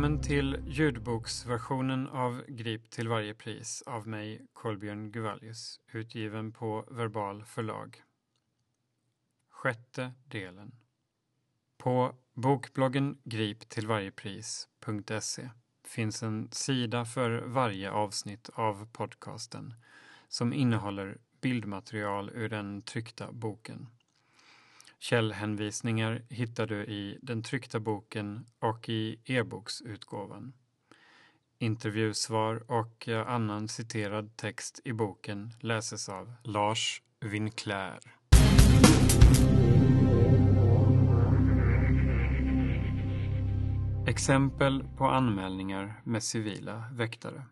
Välkommen till ljudboksversionen av Grip till varje pris av mig, Kolbjörn Guvallius, utgiven på Verbal förlag. Sjätte delen. På bokbloggen griptillvarjepris.se finns en sida för varje avsnitt av podcasten som innehåller bildmaterial ur den tryckta boken. Källhänvisningar hittar du i den tryckta boken och i e-boksutgåvan. Intervjusvar och eh, annan citerad text i boken läses av Lars Winclair. Exempel på anmälningar med civila väktare.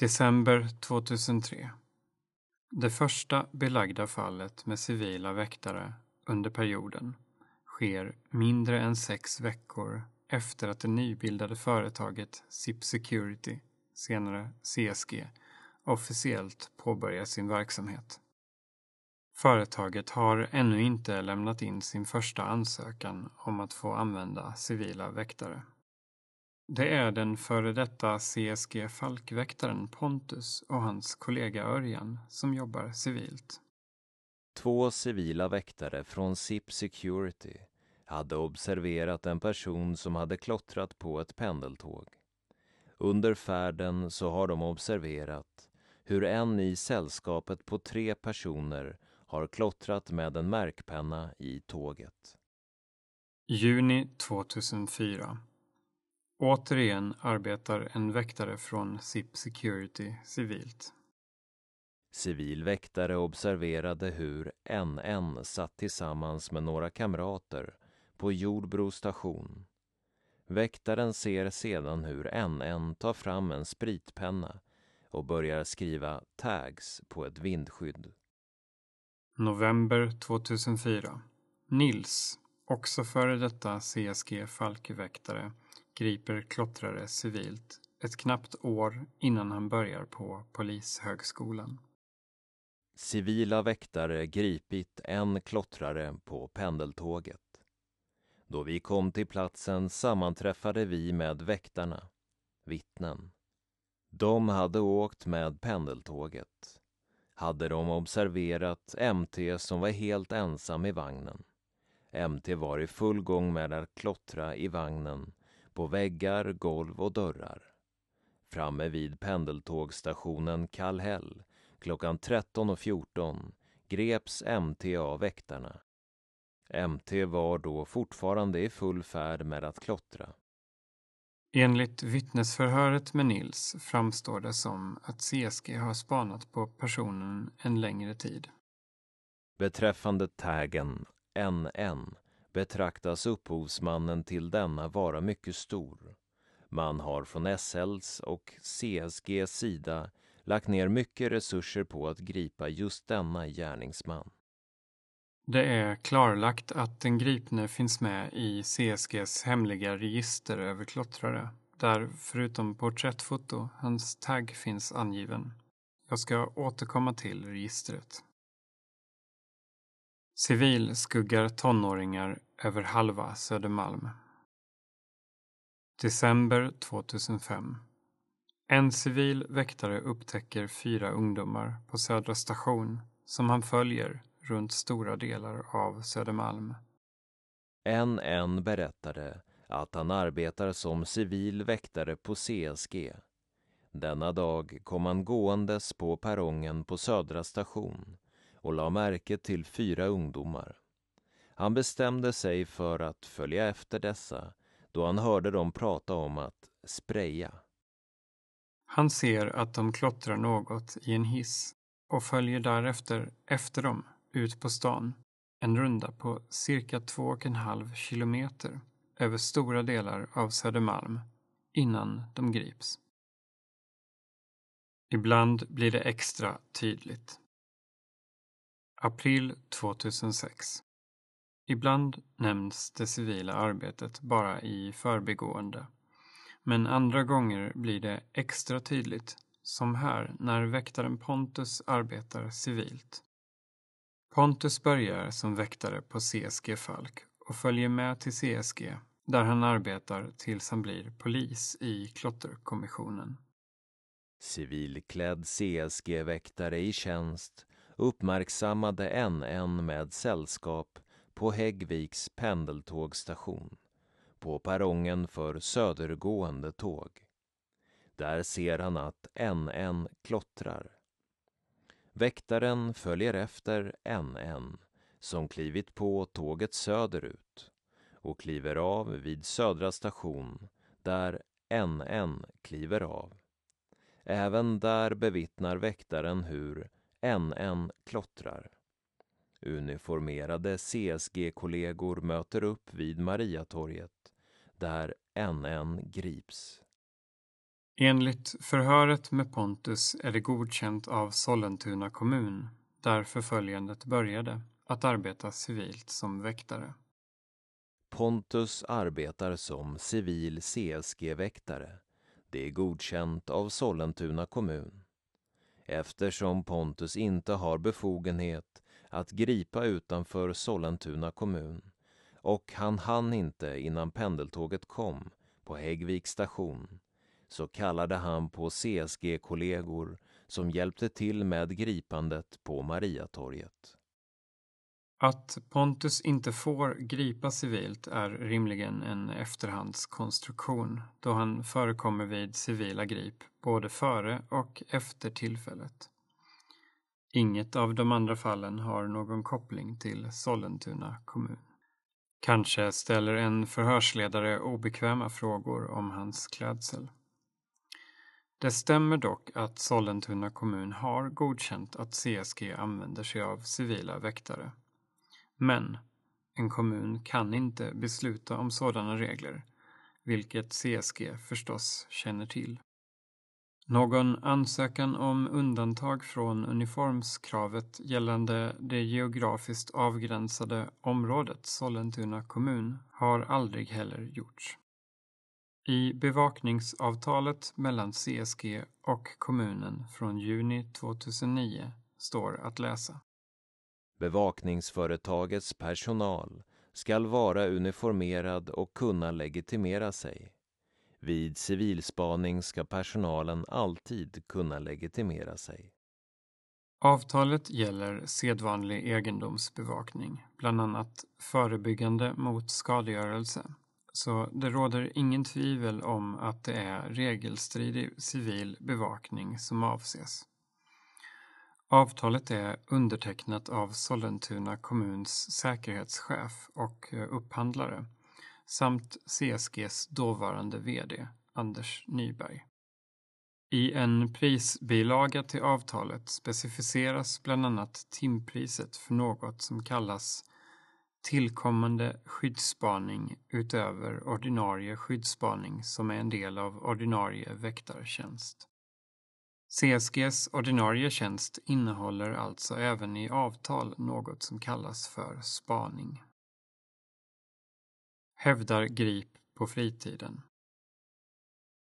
December 2003 det första belagda fallet med civila väktare under perioden sker mindre än sex veckor efter att det nybildade företaget SIP Security, senare CSG, officiellt påbörjat sin verksamhet. Företaget har ännu inte lämnat in sin första ansökan om att få använda civila väktare. Det är den före detta CSG Falkväktaren Pontus och hans kollega Örjan som jobbar civilt. Två civila väktare från SIP Security hade observerat en person som hade klottrat på ett pendeltåg. Under färden så har de observerat hur en i sällskapet på tre personer har klottrat med en märkpenna i tåget. Juni 2004 Återigen arbetar en väktare från SIP Security civilt. Civil väktare observerade hur NN satt tillsammans med några kamrater på Jordbro station. Väktaren ser sedan hur NN tar fram en spritpenna och börjar skriva tags på ett vindskydd. November 2004. Nils, också före detta CSG Falkeväktare, griper klottrare civilt ett knappt år innan han börjar på Polishögskolan. Civila väktare gripit en klottrare på pendeltåget. Då vi kom till platsen sammanträffade vi med väktarna, vittnen. De hade åkt med pendeltåget. Hade de observerat MT som var helt ensam i vagnen. MT var i full gång med att klottra i vagnen på väggar, golv och dörrar. Framme vid pendeltågsstationen Kallhäll klockan 13.14 greps MT av väktarna. MT var då fortfarande i full färd med att klottra. Enligt vittnesförhöret med Nils framstår det som att CSG har spanat på personen en längre tid. Beträffande taggen NN betraktas upphovsmannen till denna vara mycket stor. Man har från SLs och CSGs sida lagt ner mycket resurser på att gripa just denna gärningsman. Det är klarlagt att den gripne finns med i CSGs hemliga register över klottrare, där förutom porträttfoto hans tagg finns angiven. Jag ska återkomma till registret. Civil skuggar tonåringar över halva Södermalm. December 2005. En civil väktare upptäcker fyra ungdomar på Södra station som han följer runt stora delar av Södermalm. En en berättade att han arbetar som civil väktare på CSG. Denna dag kom han gåendes på perrongen på Södra station och la märke till fyra ungdomar. Han bestämde sig för att följa efter dessa då han hörde dem prata om att spreja. Han ser att de klottrar något i en hiss och följer därefter efter dem ut på stan, en runda på cirka två och en halv kilometer över stora delar av Södermalm innan de grips. Ibland blir det extra tydligt. April 2006 Ibland nämns det civila arbetet bara i förbigående. Men andra gånger blir det extra tydligt, som här när väktaren Pontus arbetar civilt. Pontus börjar som väktare på CSG Falk och följer med till CSG där han arbetar tills han blir polis i klotterkommissionen. Civilklädd CSG-väktare i tjänst uppmärksammade NN med sällskap på Häggviks pendeltågstation på perrongen för södergående tåg. Där ser han att NN klottrar. Väktaren följer efter NN som klivit på tåget söderut och kliver av vid Södra station där NN kliver av. Även där bevittnar väktaren hur NN klottrar. Uniformerade CSG-kollegor möter upp vid Mariatorget där NN grips. Enligt förhöret med Pontus är det godkänt av Sollentuna kommun, där förföljandet började, att arbeta civilt som väktare. Pontus arbetar som civil CSG-väktare. Det är godkänt av Sollentuna kommun. Eftersom Pontus inte har befogenhet att gripa utanför Sollentuna kommun och han hann inte innan pendeltåget kom på Häggvik station så kallade han på CSG-kollegor som hjälpte till med gripandet på Mariatorget. Att Pontus inte får gripa civilt är rimligen en efterhandskonstruktion då han förekommer vid civila grip både före och efter tillfället. Inget av de andra fallen har någon koppling till Sollentuna kommun. Kanske ställer en förhörsledare obekväma frågor om hans klädsel. Det stämmer dock att Sollentuna kommun har godkänt att CSG använder sig av civila väktare. Men en kommun kan inte besluta om sådana regler, vilket CSG förstås känner till. Någon ansökan om undantag från uniformskravet gällande det geografiskt avgränsade området Sollentuna kommun har aldrig heller gjorts. I bevakningsavtalet mellan CSG och kommunen från juni 2009 står att läsa. Bevakningsföretagets personal skall vara uniformerad och kunna legitimera sig. Vid civilspaning ska personalen alltid kunna legitimera sig. Avtalet gäller sedvanlig egendomsbevakning, bland annat förebyggande mot skadegörelse. Så det råder ingen tvivel om att det är regelstridig civil bevakning som avses. Avtalet är undertecknat av Sollentuna kommuns säkerhetschef och upphandlare samt CSGs dåvarande VD Anders Nyberg. I en prisbilaga till avtalet specificeras bland annat timpriset för något som kallas tillkommande skyddsspaning utöver ordinarie skyddsspaning som är en del av ordinarie väktartjänst. CSGs ordinarie tjänst innehåller alltså även i avtal något som kallas för spaning. Hävdar grip på fritiden.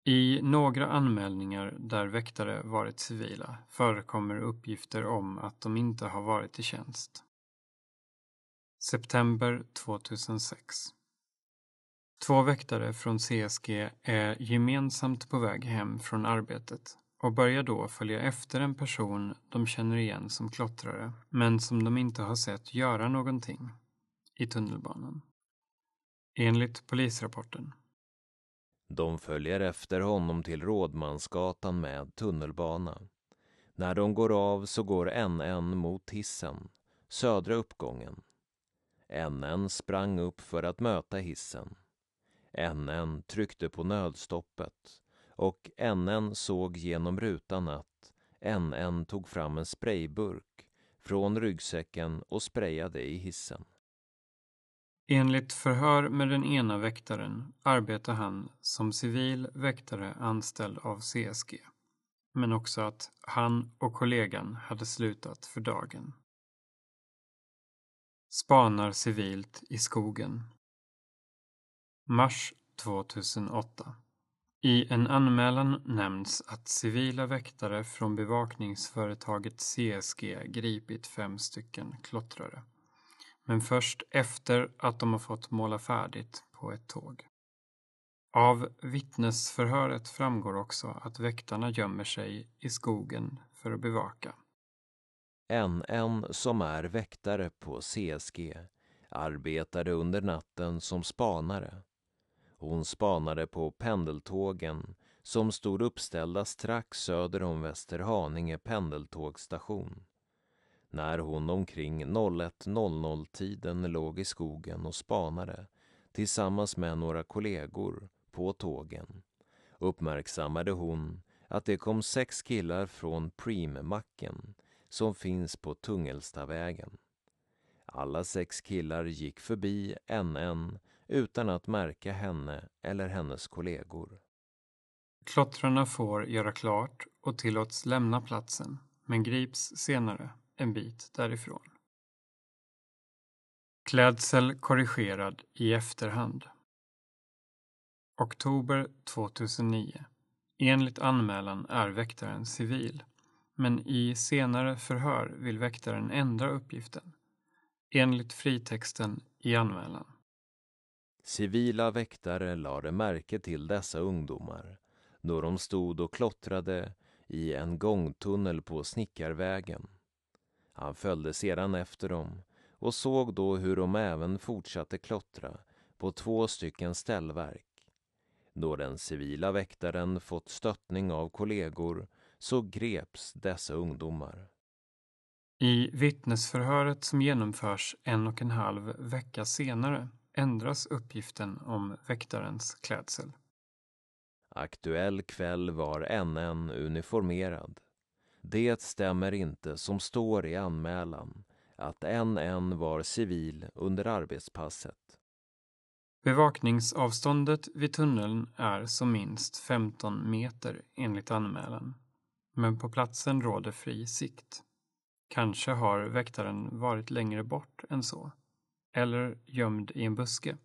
I några anmälningar där väktare varit civila förekommer uppgifter om att de inte har varit i tjänst. September 2006 Två väktare från CSG är gemensamt på väg hem från arbetet och börjar då följa efter en person de känner igen som klottrare men som de inte har sett göra någonting i tunnelbanan. Enligt polisrapporten. De följer efter honom till Rådmansgatan med tunnelbana. När de går av så går NN mot hissen, södra uppgången. NN sprang upp för att möta hissen. NN tryckte på nödstoppet och NN såg genom rutan att NN tog fram en sprayburk från ryggsäcken och sprayade i hissen. Enligt förhör med den ena väktaren arbetar han som civil väktare anställd av CSG, men också att han och kollegan hade slutat för dagen. Spanar civilt i skogen. Mars 2008 i en anmälan nämns att civila väktare från bevakningsföretaget CSG gripit fem stycken klottrare. Men först efter att de har fått måla färdigt på ett tåg. Av vittnesförhöret framgår också att väktarna gömmer sig i skogen för att bevaka. NN som är väktare på CSG arbetade under natten som spanare. Hon spanade på pendeltågen som stod uppställda strax söder om Västerhaninge pendeltågsstation. När hon omkring 01.00-tiden låg i skogen och spanade tillsammans med några kollegor på tågen uppmärksammade hon att det kom sex killar från Preem-macken som finns på Tungelstavägen. Alla sex killar gick förbi en en utan att märka henne eller hennes kollegor. Klottrarna får göra klart och tillåts lämna platsen, men grips senare en bit därifrån. Klädsel korrigerad i efterhand. Oktober 2009. Enligt anmälan är väktaren civil, men i senare förhör vill väktaren ändra uppgiften. Enligt fritexten i anmälan. Civila väktare lade märke till dessa ungdomar då de stod och klottrade i en gångtunnel på Snickarvägen. Han följde sedan efter dem och såg då hur de även fortsatte klottra på två stycken ställverk. Då den civila väktaren fått stöttning av kollegor så greps dessa ungdomar. I vittnesförhöret som genomförs en och en halv vecka senare ändras uppgiften om väktarens klädsel. Aktuell kväll var NN uniformerad. Det stämmer inte som står i anmälan att NN var civil under arbetspasset. Bevakningsavståndet vid tunneln är som minst 15 meter enligt anmälan. Men på platsen råder fri sikt. Kanske har väktaren varit längre bort än så. Eller gömd i en buske.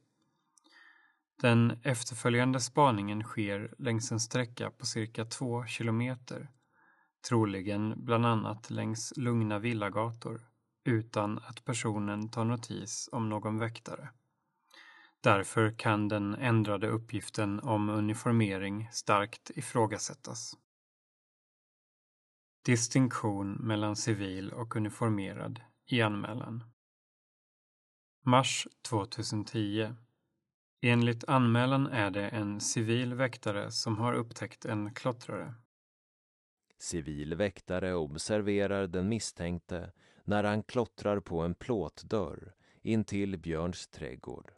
Den efterföljande spaningen sker längs en sträcka på cirka två kilometer. Troligen bland annat längs lugna villagator utan att personen tar notis om någon väktare. Därför kan den ändrade uppgiften om uniformering starkt ifrågasättas. Distinktion mellan civil och uniformerad i anmälan. Mars 2010. Enligt anmälan är det en civil väktare som har upptäckt en klottrare. Civil väktare observerar den misstänkte när han klottrar på en plåtdörr intill Björns trädgård.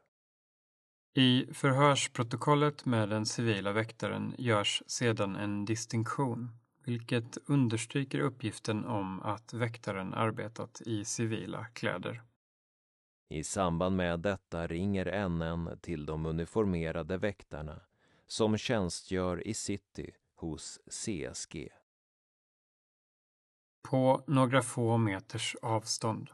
I förhörsprotokollet med den civila väktaren görs sedan en distinktion, vilket understryker uppgiften om att väktaren arbetat i civila kläder. I samband med detta ringer NN till de uniformerade väktarna som tjänstgör i city hos CSG. På några få meters avstånd.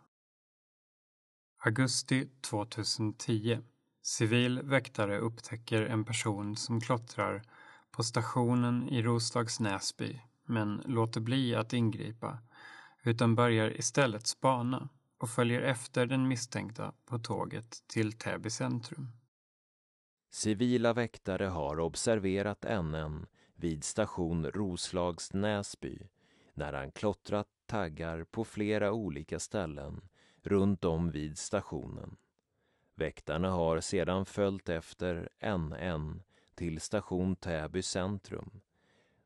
Augusti 2010 Civil väktare upptäcker en person som klottrar på stationen i Roslags Näsby men låter bli att ingripa utan börjar istället spana och följer efter den misstänkta på tåget till Täby centrum. Civila väktare har observerat NN vid station Roslags Näsby när han klottrat taggar på flera olika ställen runt om vid stationen. Väktarna har sedan följt efter NN till station Täby centrum.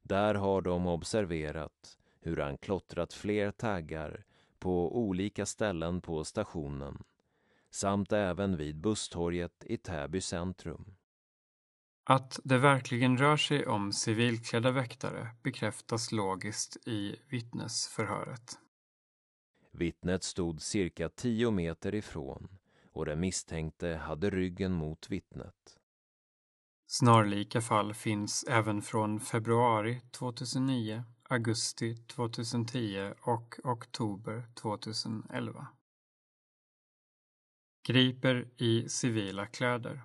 Där har de observerat hur han klottrat fler taggar på olika ställen på stationen samt även vid busstorget i Täby centrum. Att det verkligen rör sig om civilklädda väktare bekräftas logiskt i vittnesförhöret. Vittnet stod cirka tio meter ifrån och den misstänkte hade ryggen mot vittnet. Snarlika fall finns även från februari 2009, augusti 2010 och oktober 2011. Griper i civila kläder.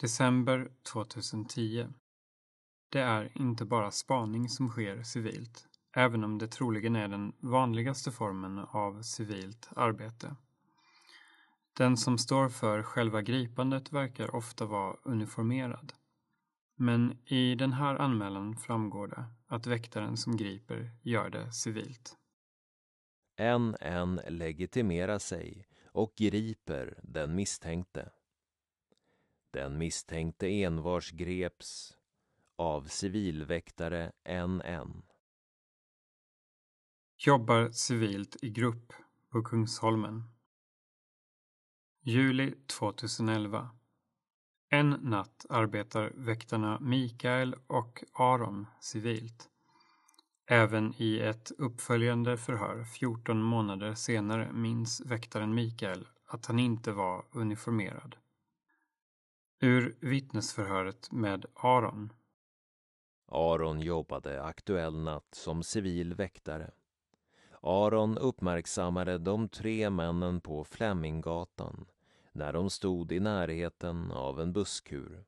December 2010. Det är inte bara spaning som sker civilt, även om det troligen är den vanligaste formen av civilt arbete. Den som står för själva gripandet verkar ofta vara uniformerad. Men i den här anmälan framgår det att väktaren som griper gör det civilt. En en legitimerar sig och griper den misstänkte. Den misstänkte envars greps av civilväktare NN. Jobbar civilt i grupp på Kungsholmen. Juli 2011. En natt arbetar väktarna Mikael och Aron civilt. Även i ett uppföljande förhör 14 månader senare minns väktaren Mikael att han inte var uniformerad. Ur vittnesförhöret med Aron. Aron jobbade aktuell natt som civil väktare. Aron uppmärksammade de tre männen på Fleminggatan när de stod i närheten av en busskur.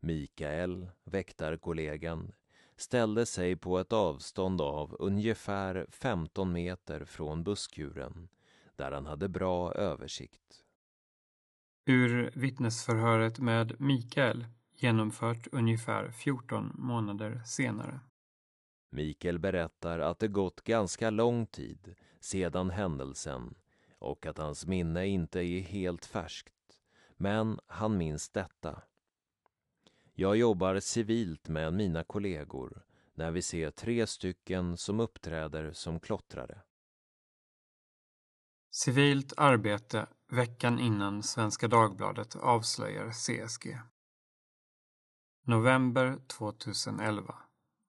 Mikael, väktarkollegan, ställde sig på ett avstånd av ungefär 15 meter från busskuren där han hade bra översikt. Ur vittnesförhöret med Mikael genomfört ungefär 14 månader senare. Mikael berättar att det gått ganska lång tid sedan händelsen och att hans minne inte är helt färskt. Men han minns detta. Jag jobbar civilt med mina kollegor när vi ser tre stycken som uppträder som klottrare. Civilt arbete veckan innan Svenska Dagbladet avslöjar CSG. November 2011.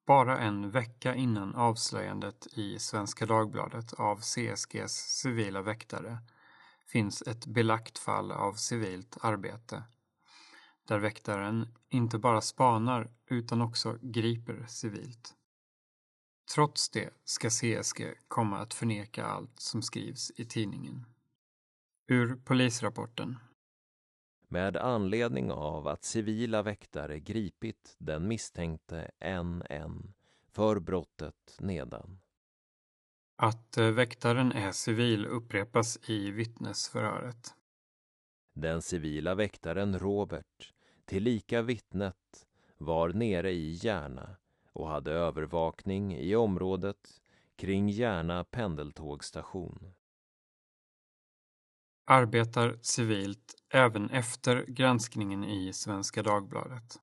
Bara en vecka innan avslöjandet i Svenska Dagbladet av CSGs civila väktare finns ett belagt fall av civilt arbete där väktaren inte bara spanar utan också griper civilt. Trots det ska CSG komma att förneka allt som skrivs i tidningen. Ur polisrapporten. Med anledning av att civila väktare gripit den misstänkte NN för brottet nedan. Att eh, väktaren är civil upprepas i vittnesförhöret. Den civila väktaren Robert, tillika vittnet, var nere i Järna och hade övervakning i området kring Järna pendeltågstation. Arbetar civilt även efter granskningen i Svenska Dagbladet.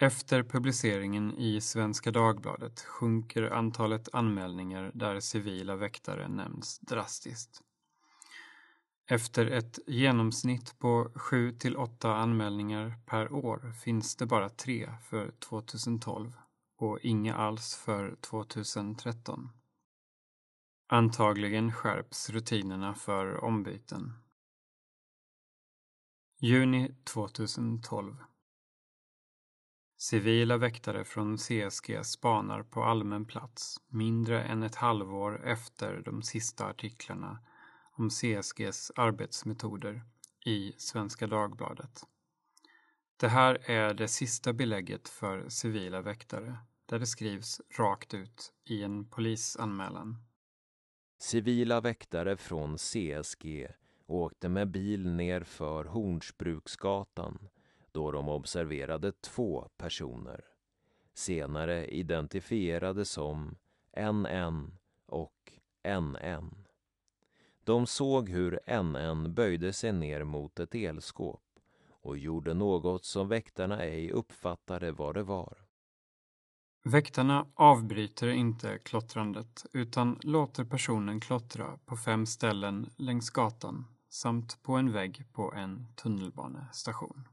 Efter publiceringen i Svenska Dagbladet sjunker antalet anmälningar där civila väktare nämns drastiskt. Efter ett genomsnitt på 7 till 8 anmälningar per år finns det bara tre för 2012 och inga alls för 2013. Antagligen skärps rutinerna för ombyten. Juni 2012 Civila väktare från CSG spanar på allmän plats mindre än ett halvår efter de sista artiklarna om CSGs arbetsmetoder i Svenska Dagbladet. Det här är det sista belägget för civila väktare där det skrivs rakt ut i en polisanmälan. Civila väktare från CSG åkte med bil ner för Hornsbruksgatan då de observerade två personer, senare identifierade som NN och NN. De såg hur NN böjde sig ner mot ett elskåp och gjorde något som väktarna ej uppfattade vad det var. Väktarna avbryter inte klottrandet utan låter personen klottra på fem ställen längs gatan samt på en vägg på en tunnelbanestation.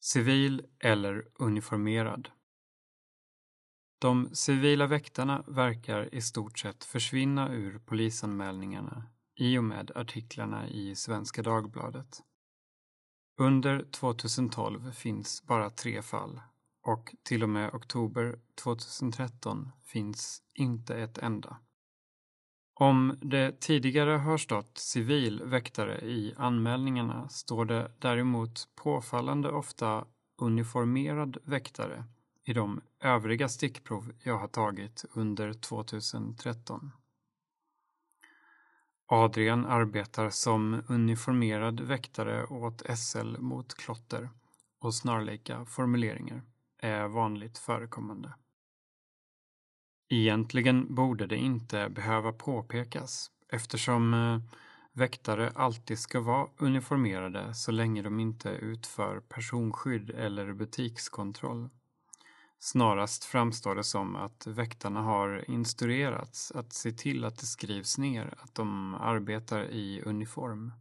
Civil eller uniformerad. De civila väktarna verkar i stort sett försvinna ur polisanmälningarna i och med artiklarna i Svenska Dagbladet. Under 2012 finns bara tre fall och till och med oktober 2013 finns inte ett enda. Om det tidigare har stått civil väktare i anmälningarna står det däremot påfallande ofta uniformerad väktare i de övriga stickprov jag har tagit under 2013. Adrian arbetar som uniformerad väktare åt SL mot klotter och snarlika formuleringar är vanligt förekommande. Egentligen borde det inte behöva påpekas eftersom eh, väktare alltid ska vara uniformerade så länge de inte utför personskydd eller butikskontroll. Snarast framstår det som att väktarna har instruerats att se till att det skrivs ner att de arbetar i uniform.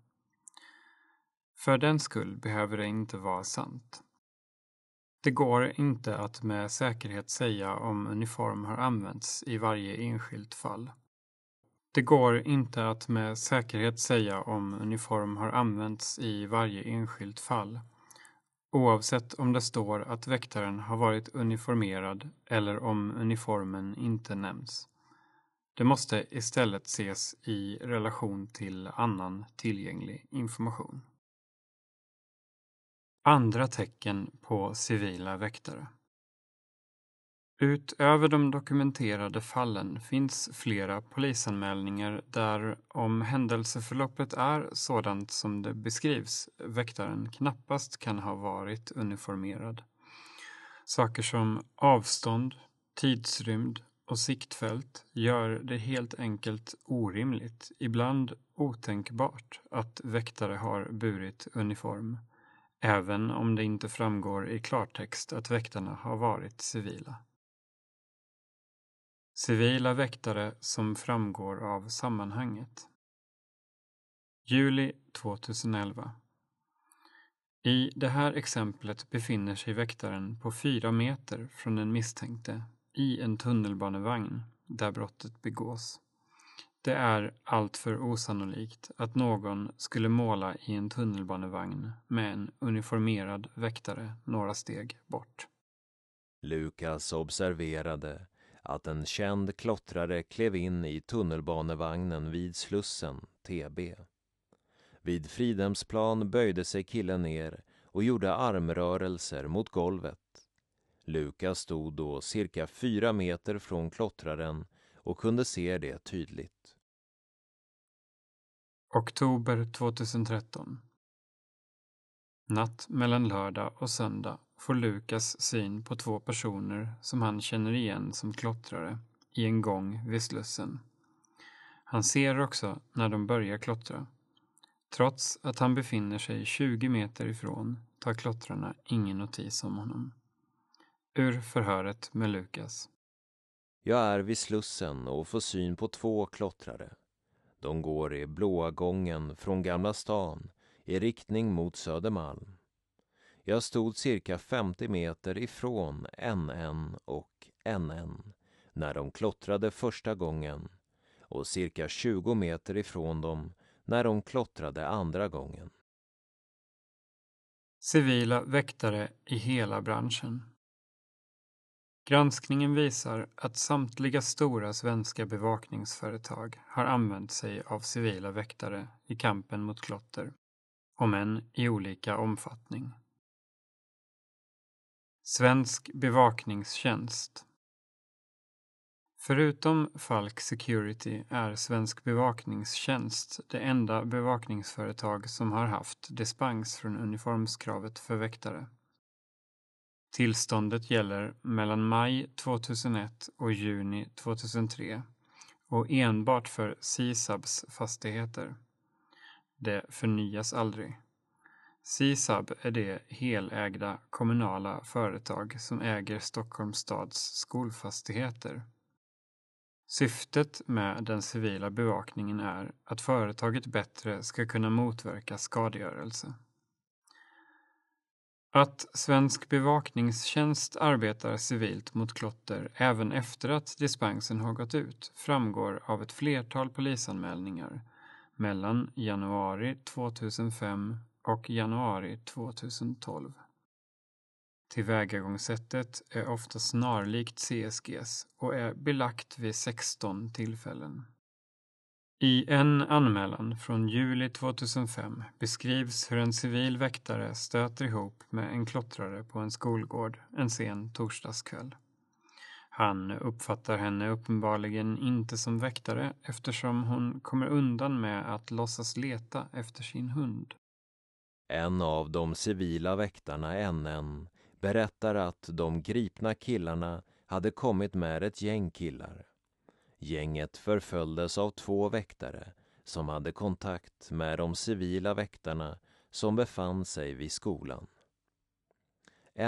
För den skull behöver det inte vara sant. Det går inte att med säkerhet säga om uniform har använts i varje enskilt fall. Det går inte att med säkerhet säga om uniform har använts i varje enskilt fall oavsett om det står att väktaren har varit uniformerad eller om uniformen inte nämns. Det måste istället ses i relation till annan tillgänglig information. Andra tecken på civila väktare Utöver de dokumenterade fallen finns flera polisanmälningar där om händelseförloppet är sådant som det beskrivs väktaren knappast kan ha varit uniformerad. Saker som avstånd, tidsrymd och siktfält gör det helt enkelt orimligt, ibland otänkbart, att väktare har burit uniform, även om det inte framgår i klartext att väktarna har varit civila. Civila väktare som framgår av sammanhanget. Juli 2011 I det här exemplet befinner sig väktaren på fyra meter från den misstänkte i en tunnelbanevagn där brottet begås. Det är alltför osannolikt att någon skulle måla i en tunnelbanevagn med en uniformerad väktare några steg bort. Lukas observerade att en känd klottrare klev in i tunnelbanevagnen vid Slussen, TB. Vid Fridhemsplan böjde sig killen ner och gjorde armrörelser mot golvet. Lukas stod då cirka fyra meter från klottraren och kunde se det tydligt. Oktober 2013 Natt mellan lördag och söndag får Lukas syn på två personer som han känner igen som klottrare i en gång vid Slussen. Han ser också när de börjar klottra. Trots att han befinner sig 20 meter ifrån tar klottrarna ingen notis om honom. Ur förhöret med Lukas. Jag är vid Slussen och får syn på två klottrare. De går i blåa gången från Gamla stan i riktning mot Södermalm. Jag stod cirka 50 meter ifrån NN och NN när de klottrade första gången och cirka 20 meter ifrån dem när de klottrade andra gången. Civila väktare i hela branschen. Granskningen visar att samtliga stora svenska bevakningsföretag har använt sig av civila väktare i kampen mot klotter, om än i olika omfattning. Svensk bevakningstjänst Förutom Falk Security är Svensk bevakningstjänst det enda bevakningsföretag som har haft dispens från uniformskravet för väktare. Tillståndet gäller mellan maj 2001 och juni 2003 och enbart för CSABs fastigheter. Det förnyas aldrig. Sisab är det helägda kommunala företag som äger Stockholms stads skolfastigheter. Syftet med den civila bevakningen är att företaget bättre ska kunna motverka skadegörelse. Att Svensk bevakningstjänst arbetar civilt mot klotter även efter att dispensen har gått ut framgår av ett flertal polisanmälningar mellan januari 2005 och januari 2012. Tillvägagångssättet är ofta snarlikt CSGs och är belagt vid 16 tillfällen. I en anmälan från juli 2005 beskrivs hur en civil väktare stöter ihop med en klottrare på en skolgård en sen torsdagskväll. Han uppfattar henne uppenbarligen inte som väktare eftersom hon kommer undan med att låtsas leta efter sin hund. En av de civila väktarna, NN, berättar att de gripna killarna hade kommit med ett gäng killar. Gänget förföljdes av två väktare som hade kontakt med de civila väktarna som befann sig vid skolan.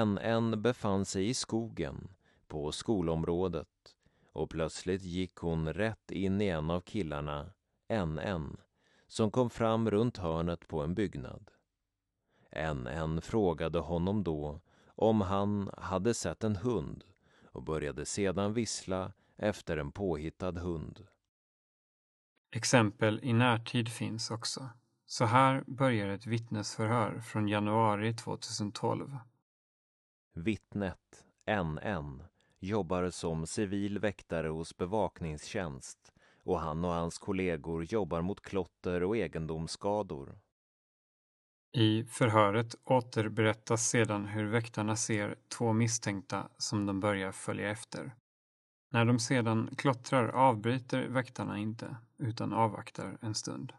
NN befann sig i skogen på skolområdet och plötsligt gick hon rätt in i en av killarna, NN, som kom fram runt hörnet på en byggnad. NN frågade honom då om han hade sett en hund och började sedan vissla efter en påhittad hund. Exempel i närtid finns också. Så här börjar ett vittnesförhör från januari 2012. Vittnet, NN, jobbar som civil väktare hos bevakningstjänst och han och hans kollegor jobbar mot klotter och egendomsskador. I förhöret återberättas sedan hur väktarna ser två misstänkta som de börjar följa efter. När de sedan klottrar avbryter väktarna inte, utan avvaktar en stund.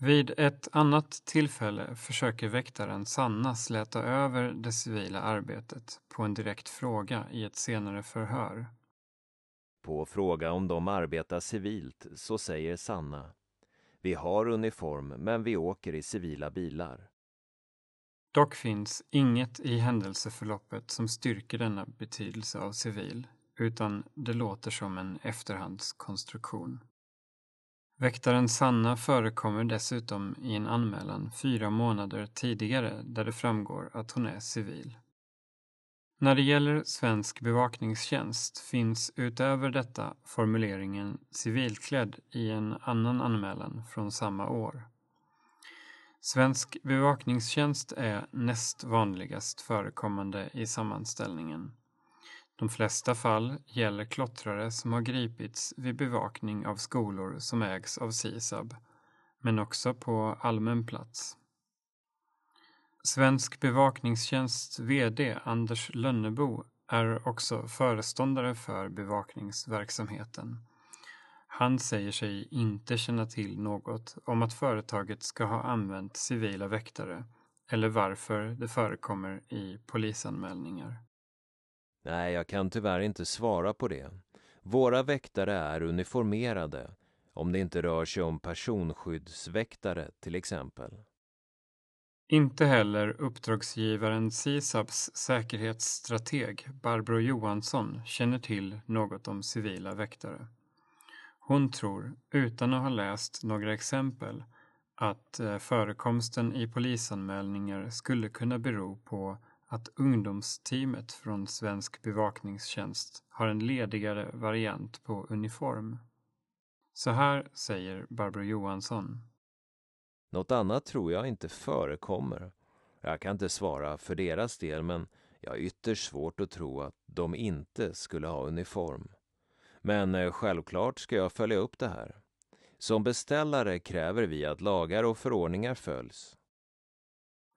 Vid ett annat tillfälle försöker väktaren Sanna släta över det civila arbetet på en direkt fråga i ett senare förhör. På fråga om de arbetar civilt så säger Sanna Vi har uniform men vi åker i civila bilar. Dock finns inget i händelseförloppet som styrker denna betydelse av civil, utan det låter som en efterhandskonstruktion. Väktaren Sanna förekommer dessutom i en anmälan fyra månader tidigare där det framgår att hon är civil. När det gäller svensk bevakningstjänst finns utöver detta formuleringen civilklädd i en annan anmälan från samma år. Svensk bevakningstjänst är näst vanligast förekommande i sammanställningen. De flesta fall gäller klottrare som har gripits vid bevakning av skolor som ägs av SISAB, men också på allmän plats. Svensk bevakningstjänsts VD Anders Lönnebo är också föreståndare för bevakningsverksamheten. Han säger sig inte känna till något om att företaget ska ha använt civila väktare eller varför det förekommer i polisanmälningar. Nej, jag kan tyvärr inte svara på det. Våra väktare är uniformerade, om det inte rör sig om personskyddsväktare till exempel. Inte heller uppdragsgivaren SISABs säkerhetsstrateg Barbro Johansson känner till något om civila väktare. Hon tror, utan att ha läst några exempel, att eh, förekomsten i polisanmälningar skulle kunna bero på att ungdomsteamet från Svensk bevakningstjänst har en ledigare variant på uniform. Så här säger Barbro Johansson. Något annat tror jag inte förekommer. Jag kan inte svara för deras del, men jag har ytterst svårt att tro att de inte skulle ha uniform. Men eh, självklart ska jag följa upp det här. Som beställare kräver vi att lagar och förordningar följs.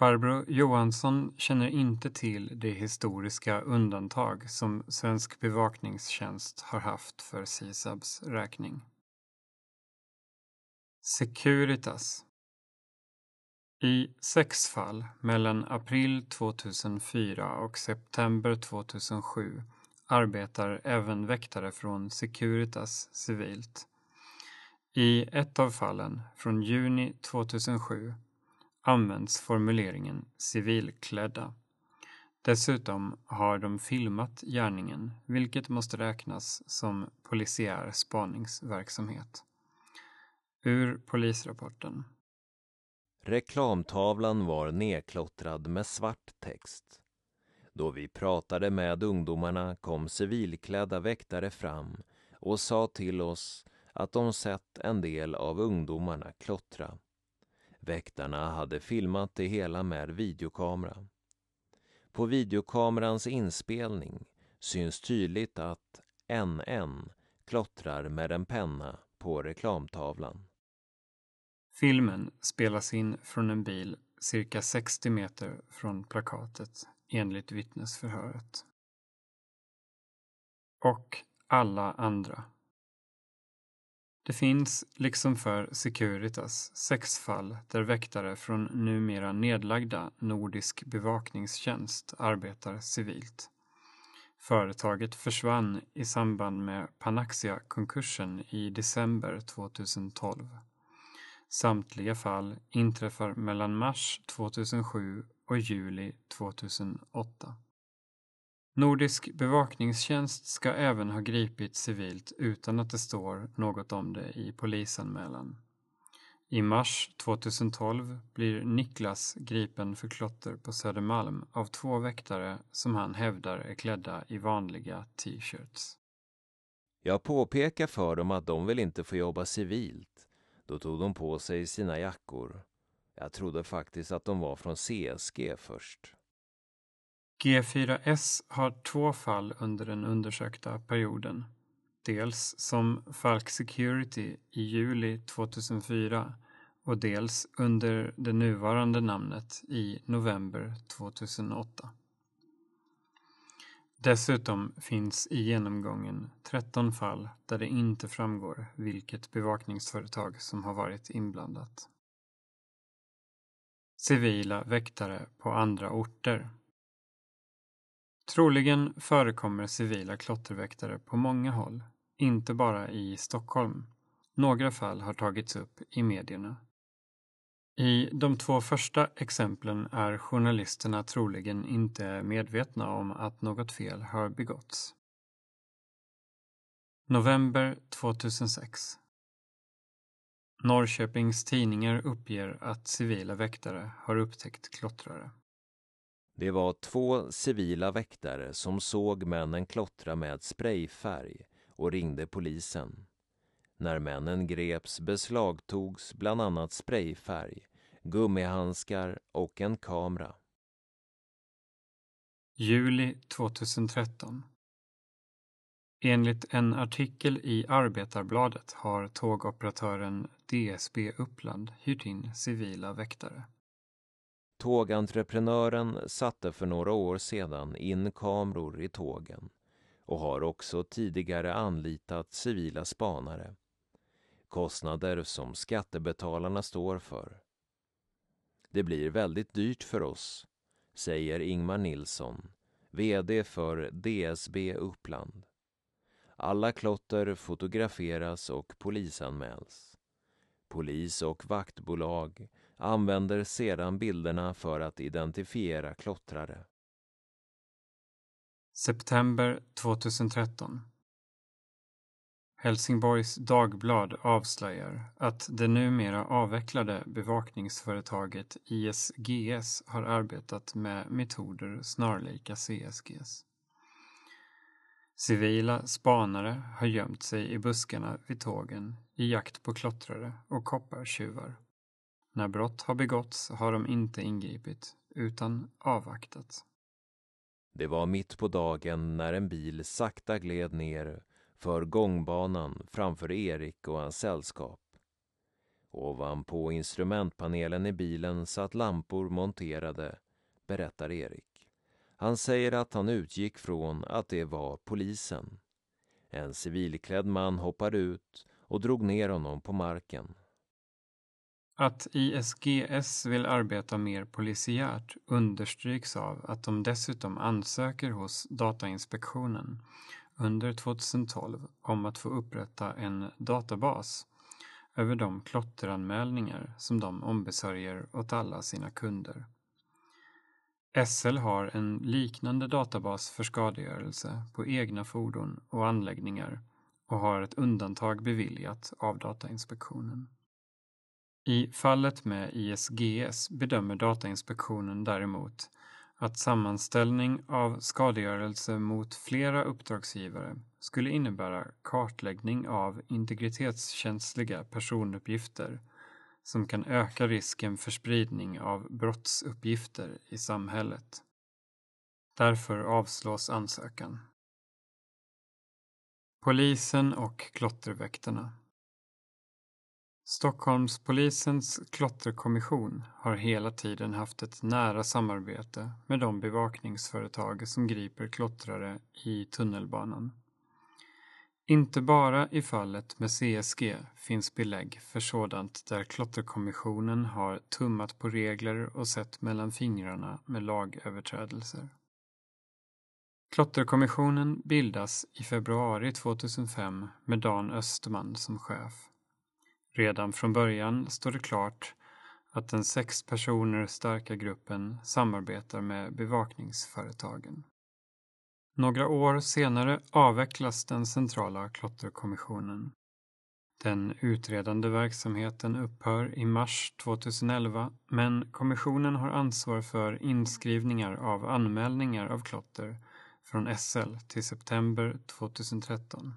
Barbro Johansson känner inte till det historiska undantag som Svensk bevakningstjänst har haft för SISABs räkning. Securitas I sex fall mellan april 2004 och september 2007 arbetar även väktare från Securitas civilt. I ett av fallen, från juni 2007, används formuleringen civilklädda. Dessutom har de filmat gärningen, vilket måste räknas som polisiär spaningsverksamhet. Ur polisrapporten. Reklamtavlan var nedklottrad med svart text. Då vi pratade med ungdomarna kom civilklädda väktare fram och sa till oss att de sett en del av ungdomarna klottra. Väktarna hade filmat det hela med videokamera. På videokamerans inspelning syns tydligt att NN klottrar med en penna på reklamtavlan. Filmen spelas in från en bil cirka 60 meter från plakatet enligt vittnesförhöret. och alla andra. Det finns, liksom för Securitas, sex fall där väktare från numera nedlagda Nordisk bevakningstjänst arbetar civilt. Företaget försvann i samband med Panaxia-konkursen i december 2012. Samtliga fall inträffar mellan mars 2007 och juli 2008. Nordisk bevakningstjänst ska även ha gripit civilt utan att det står något om det i polisanmälan. I mars 2012 blir Niklas gripen för klotter på Södermalm av två väktare som han hävdar är klädda i vanliga t-shirts. Jag påpekar för dem att de vill inte få jobba civilt. Då tog de på sig sina jackor. Jag trodde faktiskt att de var från CSG först. G4S har två fall under den undersökta perioden. Dels som Falk Security i juli 2004 och dels under det nuvarande namnet i november 2008. Dessutom finns i genomgången 13 fall där det inte framgår vilket bevakningsföretag som har varit inblandat. Civila väktare på andra orter Troligen förekommer civila klotterväktare på många håll, inte bara i Stockholm. Några fall har tagits upp i medierna. I de två första exemplen är journalisterna troligen inte medvetna om att något fel har begåtts. November 2006 Norrköpings Tidningar uppger att civila väktare har upptäckt klottrare. Det var två civila väktare som såg männen klottra med sprayfärg och ringde polisen. När männen greps beslagtogs bland annat sprayfärg, gummihandskar och en kamera. Juli 2013 Enligt en artikel i Arbetarbladet har tågoperatören DSB Uppland hyrt in civila väktare. Tågentreprenören satte för några år sedan in kameror i tågen och har också tidigare anlitat civila spanare. Kostnader som skattebetalarna står för. Det blir väldigt dyrt för oss, säger Ingmar Nilsson, VD för DSB Uppland. Alla klotter fotograferas och polisanmäls. Polis och vaktbolag använder sedan bilderna för att identifiera klottrare. September 2013 Helsingborgs Dagblad avslöjar att det numera avvecklade bevakningsföretaget ISGS har arbetat med metoder snarlika CSGs. Civila spanare har gömt sig i buskarna vid tågen i jakt på klottrare och koppartjuvar. När brott har begåtts har de inte ingripit, utan avvaktat. Det var mitt på dagen när en bil sakta gled ner för gångbanan framför Erik och hans sällskap. Ovanpå instrumentpanelen i bilen satt lampor monterade, berättar Erik. Han säger att han utgick från att det var polisen. En civilklädd man hoppade ut och drog ner honom på marken. Att ISGS vill arbeta mer polisiärt understryks av att de dessutom ansöker hos Datainspektionen under 2012 om att få upprätta en databas över de klotteranmälningar som de ombesörjer åt alla sina kunder. SL har en liknande databas för skadegörelse på egna fordon och anläggningar och har ett undantag beviljat av Datainspektionen. I fallet med ISGS bedömer Datainspektionen däremot att sammanställning av skadegörelse mot flera uppdragsgivare skulle innebära kartläggning av integritetskänsliga personuppgifter som kan öka risken för spridning av brottsuppgifter i samhället. Därför avslås ansökan. Polisen och klotterväktarna Stockholmspolisens klotterkommission har hela tiden haft ett nära samarbete med de bevakningsföretag som griper klottrare i tunnelbanan. Inte bara i fallet med CSG finns belägg för sådant där Klotterkommissionen har tummat på regler och sett mellan fingrarna med lagöverträdelser. Klotterkommissionen bildas i februari 2005 med Dan Österman som chef. Redan från början står det klart att den sex personer starka gruppen samarbetar med bevakningsföretagen. Några år senare avvecklas den centrala klotterkommissionen. Den utredande verksamheten upphör i mars 2011 men kommissionen har ansvar för inskrivningar av anmälningar av klotter från SL till september 2013.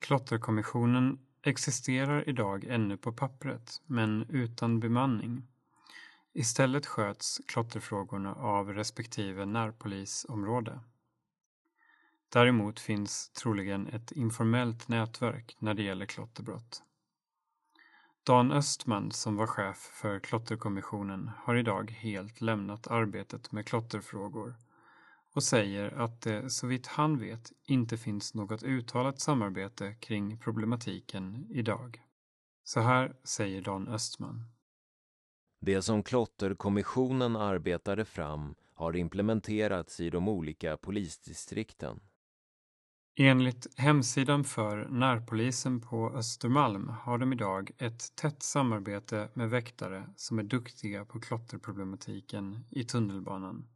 Klotterkommissionen existerar idag ännu på pappret, men utan bemanning. Istället sköts klotterfrågorna av respektive närpolisområde. Däremot finns troligen ett informellt nätverk när det gäller klotterbrott. Dan Östman, som var chef för Klotterkommissionen, har idag helt lämnat arbetet med klotterfrågor och säger att det så vitt han vet inte finns något uttalat samarbete kring problematiken idag. Så här säger Dan Östman. Det som Klotterkommissionen arbetade fram har implementerats i de olika polisdistrikten. Enligt hemsidan för närpolisen på Östermalm har de idag ett tätt samarbete med väktare som är duktiga på klotterproblematiken i tunnelbanan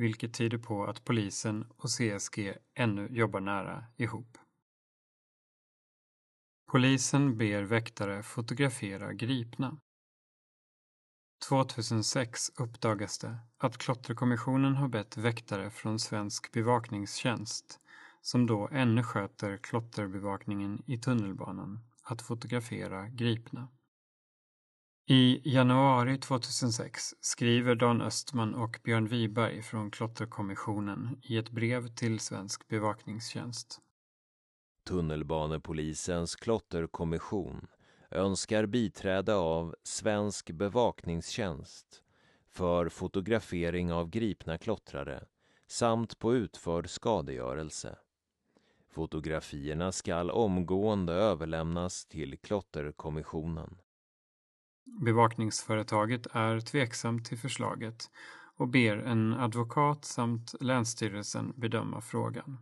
vilket tyder på att polisen och CSG ännu jobbar nära ihop. Polisen ber väktare fotografera gripna. 2006 uppdagas det att Klotterkommissionen har bett väktare från Svensk bevakningstjänst, som då ännu sköter klotterbevakningen i tunnelbanan, att fotografera gripna. I januari 2006 skriver Dan Östman och Björn Wiberg från Klotterkommissionen i ett brev till Svensk bevakningstjänst. Tunnelbanepolisens klotterkommission önskar biträde av Svensk bevakningstjänst för fotografering av gripna klottrare samt på utförd skadegörelse. Fotografierna skall omgående överlämnas till Klotterkommissionen. Bevakningsföretaget är tveksamt till förslaget och ber en advokat samt Länsstyrelsen bedöma frågan.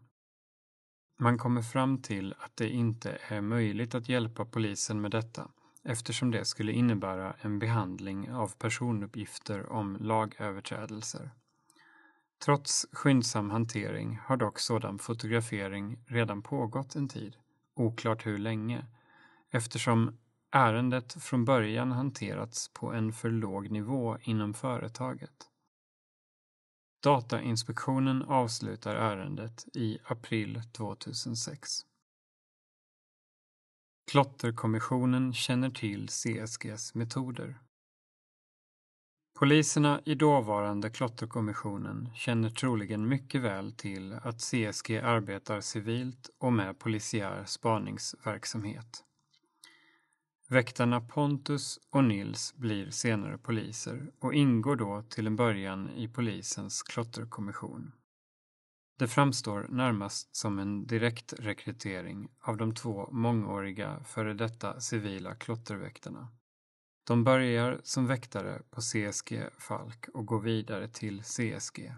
Man kommer fram till att det inte är möjligt att hjälpa polisen med detta eftersom det skulle innebära en behandling av personuppgifter om lagöverträdelser. Trots skyndsam hantering har dock sådan fotografering redan pågått en tid, oklart hur länge, eftersom ärendet från början hanterats på en för låg nivå inom företaget. Datainspektionen avslutar ärendet i april 2006. Klotterkommissionen känner till CSGs metoder. Poliserna i dåvarande Klotterkommissionen känner troligen mycket väl till att CSG arbetar civilt och med polisiär spaningsverksamhet. Väktarna Pontus och Nils blir senare poliser och ingår då till en början i polisens klotterkommission. Det framstår närmast som en direktrekrytering av de två mångåriga före detta civila klotterväktarna. De börjar som väktare på CSG Falk och går vidare till CSG.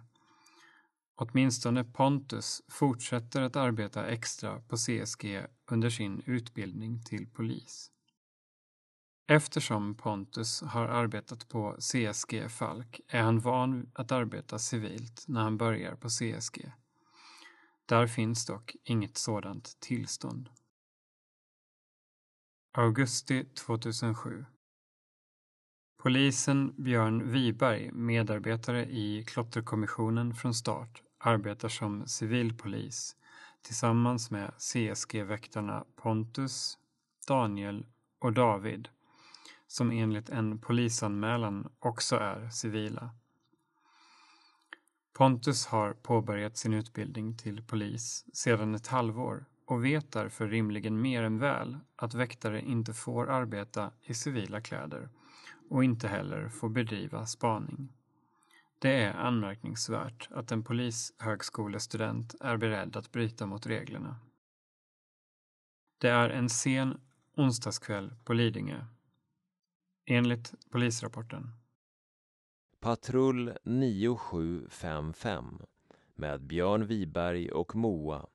Åtminstone Pontus fortsätter att arbeta extra på CSG under sin utbildning till polis. Eftersom Pontus har arbetat på CSG Falk är han van att arbeta civilt när han börjar på CSG. Där finns dock inget sådant tillstånd. Augusti 2007 Polisen Björn Wiberg, medarbetare i Klotterkommissionen från start, arbetar som civilpolis tillsammans med CSG-väktarna Pontus, Daniel och David som enligt en polisanmälan också är civila. Pontus har påbörjat sin utbildning till polis sedan ett halvår och vet därför rimligen mer än väl att väktare inte får arbeta i civila kläder och inte heller får bedriva spaning. Det är anmärkningsvärt att en polishögskolestudent är beredd att bryta mot reglerna. Det är en sen onsdagskväll på Lidingö. Enligt polisrapporten. Patrull 9755 med Björn Wiberg och Moa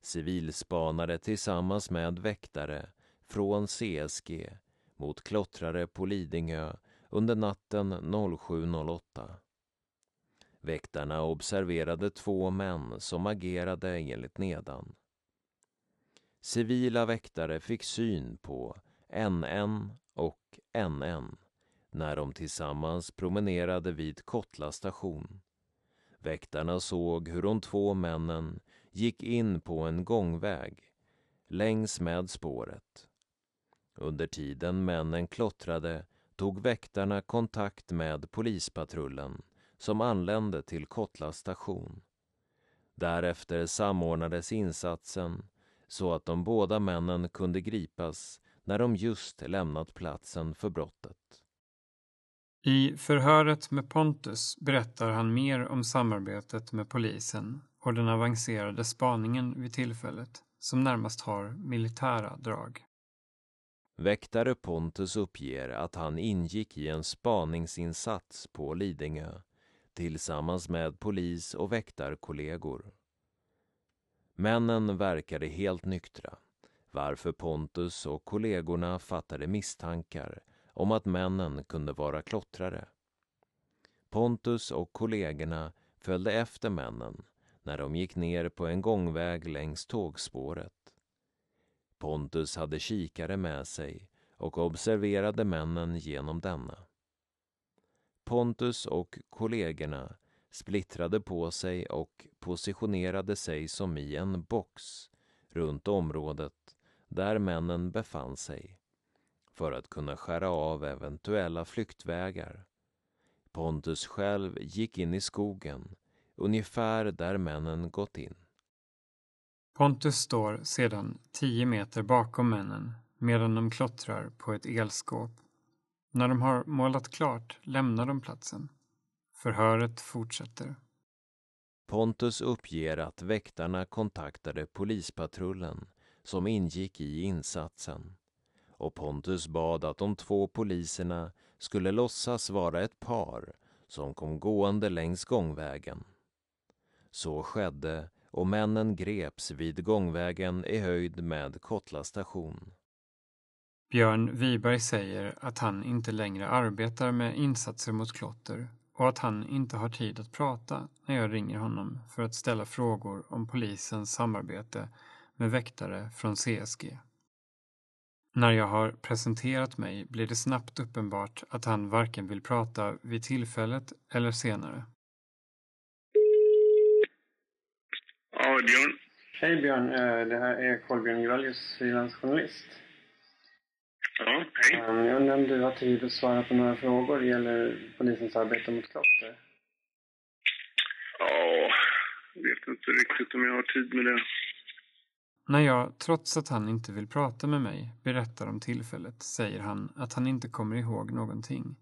civilspanare tillsammans med väktare från CSG mot klottrare på Lidingö under natten 07.08. Väktarna observerade två män som agerade enligt nedan. Civila väktare fick syn på NN och NN när de tillsammans promenerade vid Kottla station. Väktarna såg hur de två männen gick in på en gångväg längs med spåret. Under tiden männen klottrade tog väktarna kontakt med polispatrullen som anlände till Kottla station. Därefter samordnades insatsen så att de båda männen kunde gripas när de just lämnat platsen för brottet. I förhöret med Pontus berättar han mer om samarbetet med polisen och den avancerade spaningen vid tillfället som närmast har militära drag. Väktare Pontus uppger att han ingick i en spaningsinsats på Lidingö tillsammans med polis och väktarkollegor. Männen verkade helt nyktra varför Pontus och kollegorna fattade misstankar om att männen kunde vara klottrare. Pontus och kollegorna följde efter männen när de gick ner på en gångväg längs tågspåret. Pontus hade kikare med sig och observerade männen genom denna. Pontus och kollegorna splittrade på sig och positionerade sig som i en box runt området där männen befann sig för att kunna skära av eventuella flyktvägar. Pontus själv gick in i skogen, ungefär där männen gått in. Pontus står sedan tio meter bakom männen medan de klottrar på ett elskåp. När de har målat klart lämnar de platsen. Förhöret fortsätter. Pontus uppger att väktarna kontaktade polispatrullen som ingick i insatsen och Pontus bad att de två poliserna skulle låtsas vara ett par som kom gående längs gångvägen. Så skedde och männen greps vid gångvägen i höjd med Kottla station. Björn Wiberg säger att han inte längre arbetar med insatser mot klotter och att han inte har tid att prata när jag ringer honom för att ställa frågor om polisens samarbete med väktare från CSG. När jag har presenterat mig blir det snabbt uppenbart att han varken vill prata vid tillfället eller senare. Ja, Björn. Hej Björn, eh, det här är Kolbjörn Gröljes, frilansjournalist. Ja, hej. Um, jag undrar om du har tid att svara på några frågor det gäller polisens arbete mot klotter? Ja, jag vet inte riktigt om jag har tid med det. När jag, trots att han inte vill prata med mig, berättar om tillfället säger han att han inte kommer ihåg någonting.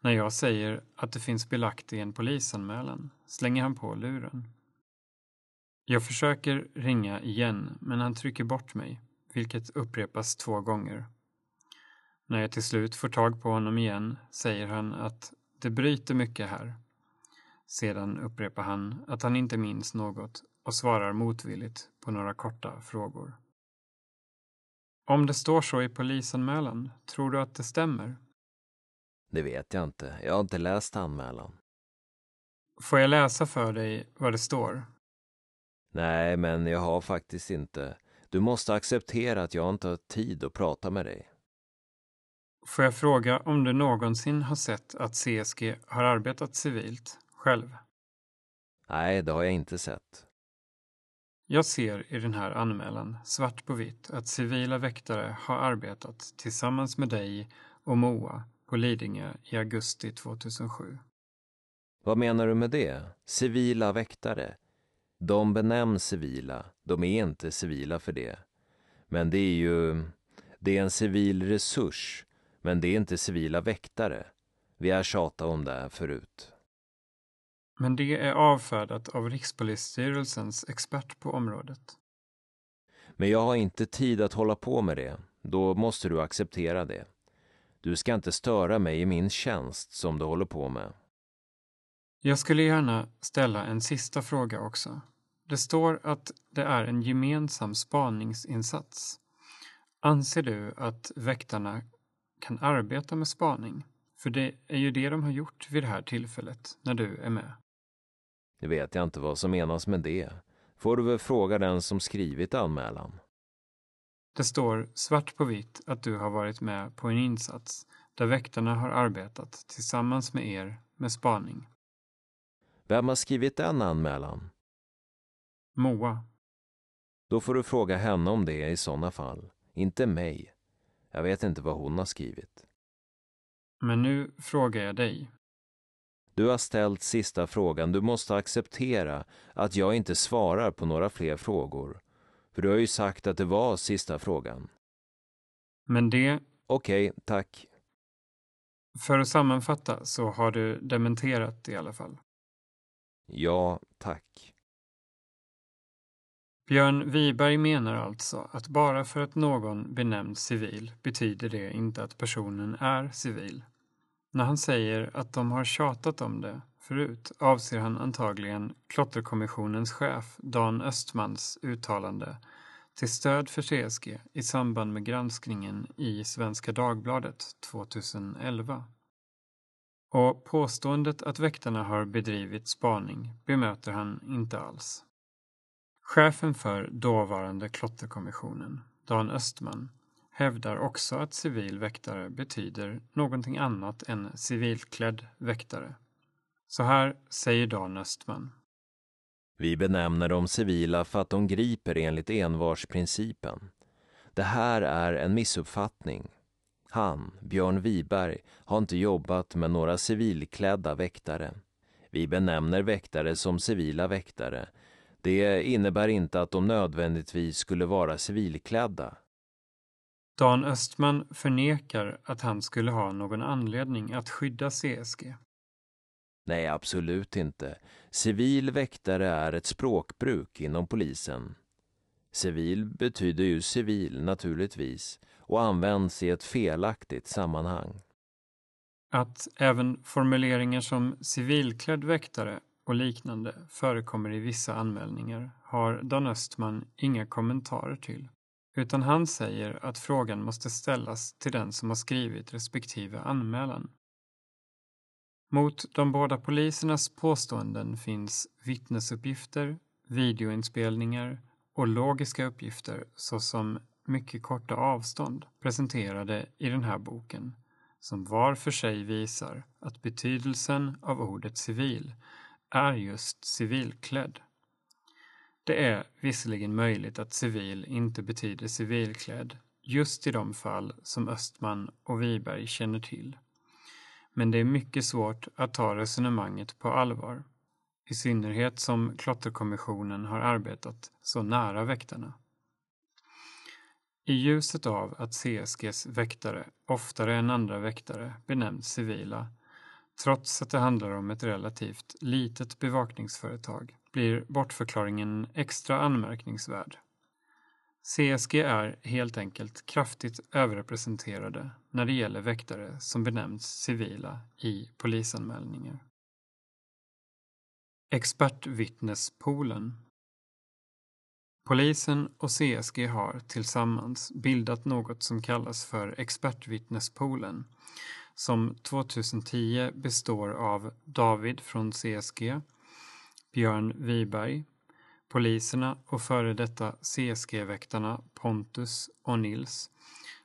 När jag säger att det finns belagt i en polisanmälan slänger han på luren. Jag försöker ringa igen men han trycker bort mig, vilket upprepas två gånger. När jag till slut får tag på honom igen säger han att det bryter mycket här. Sedan upprepar han att han inte minns något och svarar motvilligt på några korta frågor. Om det står så i polisanmälan, tror du att det stämmer? Det vet jag inte. Jag har inte läst anmälan. Får jag läsa för dig vad det står? Nej, men jag har faktiskt inte. Du måste acceptera att jag inte har tid att prata med dig. Får jag fråga om du någonsin har sett att CSG har arbetat civilt, själv? Nej, det har jag inte sett. Jag ser i den här anmälan svart på vitt att civila väktare har arbetat tillsammans med dig och Moa på Lidingö i augusti 2007. Vad menar du med det? Civila väktare? De benämns civila, de är inte civila för det. Men det är ju, det är en civil resurs, men det är inte civila väktare. Vi har tjatat om det här förut. Men det är avfärdat av Rikspolisstyrelsens expert på området. Men jag har inte tid att hålla på med det. Då måste du acceptera det. Du ska inte störa mig i min tjänst som du håller på med. Jag skulle gärna ställa en sista fråga också. Det står att det är en gemensam spaningsinsats. Anser du att väktarna kan arbeta med spaning? För det är ju det de har gjort vid det här tillfället, när du är med. Nu vet jag inte vad som menas med det. Får du väl fråga den som skrivit anmälan. Det står svart på vitt att du har varit med på en insats där väktarna har arbetat tillsammans med er med spaning. Vem har skrivit den anmälan? Moa. Då får du fråga henne om det i sådana fall. Inte mig. Jag vet inte vad hon har skrivit. Men nu frågar jag dig. Du har ställt sista frågan. Du måste acceptera att jag inte svarar på några fler frågor. För du har ju sagt att det var sista frågan. Men det, Okej, tack. för att sammanfatta, så har du dementerat i alla fall. Ja, tack. Björn Wiberg menar alltså att bara för att någon benämns civil betyder det inte att personen är civil. När han säger att de har tjatat om det förut avser han antagligen Klotterkommissionens chef Dan Östmans uttalande till stöd för CSG i samband med granskningen i Svenska Dagbladet 2011. Och påståendet att väktarna har bedrivit spaning bemöter han inte alls. Chefen för dåvarande Klotterkommissionen, Dan Östman, hävdar också att civil väktare betyder någonting annat än civilklädd väktare. Så här säger Dan Östman. Vi benämner de civila för att de griper enligt envarsprincipen. Det här är en missuppfattning. Han, Björn Wiberg, har inte jobbat med några civilklädda väktare. Vi benämner väktare som civila väktare. Det innebär inte att de nödvändigtvis skulle vara civilklädda. Dan Östman förnekar att han skulle ha någon anledning att skydda CSG. Nej, absolut inte. Civil väktare är ett språkbruk inom polisen. Civil betyder ju civil, naturligtvis, och används i ett felaktigt sammanhang. Att även formuleringar som civilklädd väktare och liknande förekommer i vissa anmälningar har Dan Östman inga kommentarer till. Utan han säger att frågan måste ställas till den som har skrivit respektive anmälan. Mot de båda polisernas påståenden finns vittnesuppgifter, videoinspelningar och logiska uppgifter såsom mycket korta avstånd presenterade i den här boken som var för sig visar att betydelsen av ordet civil är just civilklädd. Det är visserligen möjligt att civil inte betyder civilklädd just i de fall som Östman och Wiberg känner till. Men det är mycket svårt att ta resonemanget på allvar. I synnerhet som Klotterkommissionen har arbetat så nära väktarna. I ljuset av att CSGs väktare oftare än andra väktare benämns civila, trots att det handlar om ett relativt litet bevakningsföretag, blir bortförklaringen extra anmärkningsvärd. CSG är helt enkelt kraftigt överrepresenterade när det gäller väktare som benämns civila i polisanmälningar. Expertvittnespoolen Polisen och CSG har tillsammans bildat något som kallas för Expertvittnespoolen som 2010 består av David från CSG, Björn Wiberg, poliserna och före detta CSG-väktarna Pontus och Nils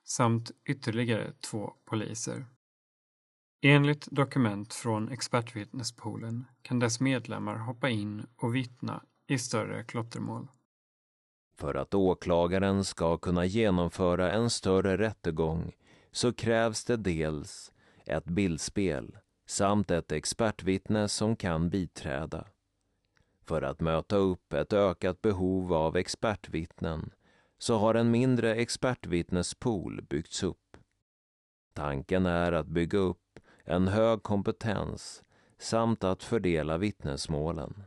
samt ytterligare två poliser. Enligt dokument från expertvittnespoolen kan dess medlemmar hoppa in och vittna i större klottermål. För att åklagaren ska kunna genomföra en större rättegång så krävs det dels ett bildspel samt ett expertvittne som kan biträda. För att möta upp ett ökat behov av expertvittnen så har en mindre expertvittnespool byggts upp. Tanken är att bygga upp en hög kompetens samt att fördela vittnesmålen.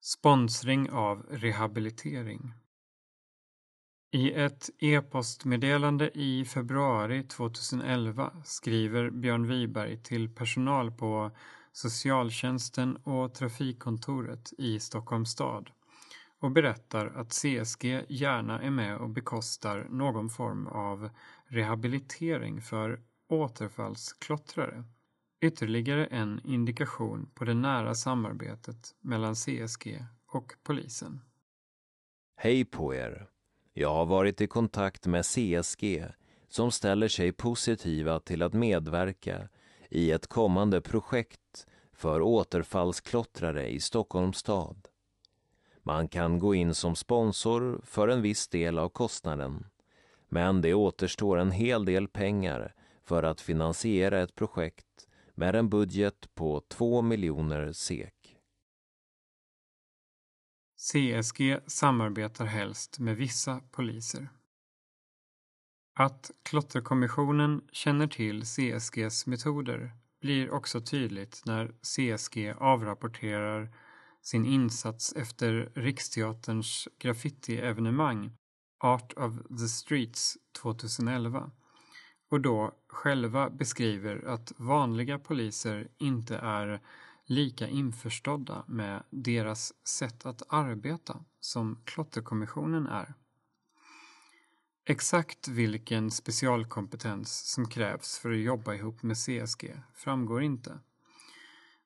Sponsring av rehabilitering I ett e-postmeddelande i februari 2011 skriver Björn Wiberg till personal på socialtjänsten och trafikkontoret i Stockholms stad och berättar att CSG gärna är med och bekostar någon form av rehabilitering för återfallsklottrare. Ytterligare en indikation på det nära samarbetet mellan CSG och polisen. Hej på er! Jag har varit i kontakt med CSG som ställer sig positiva till att medverka i ett kommande projekt för återfallsklottrare i Stockholms stad. Man kan gå in som sponsor för en viss del av kostnaden, men det återstår en hel del pengar för att finansiera ett projekt med en budget på 2 miljoner SEK. CSG samarbetar helst med vissa poliser. Att Klotterkommissionen känner till CSGs metoder blir också tydligt när CSG avrapporterar sin insats efter Riksteaterns graffitievenemang Art of the Streets 2011 och då själva beskriver att vanliga poliser inte är lika införstådda med deras sätt att arbeta som Klotterkommissionen är. Exakt vilken specialkompetens som krävs för att jobba ihop med CSG framgår inte.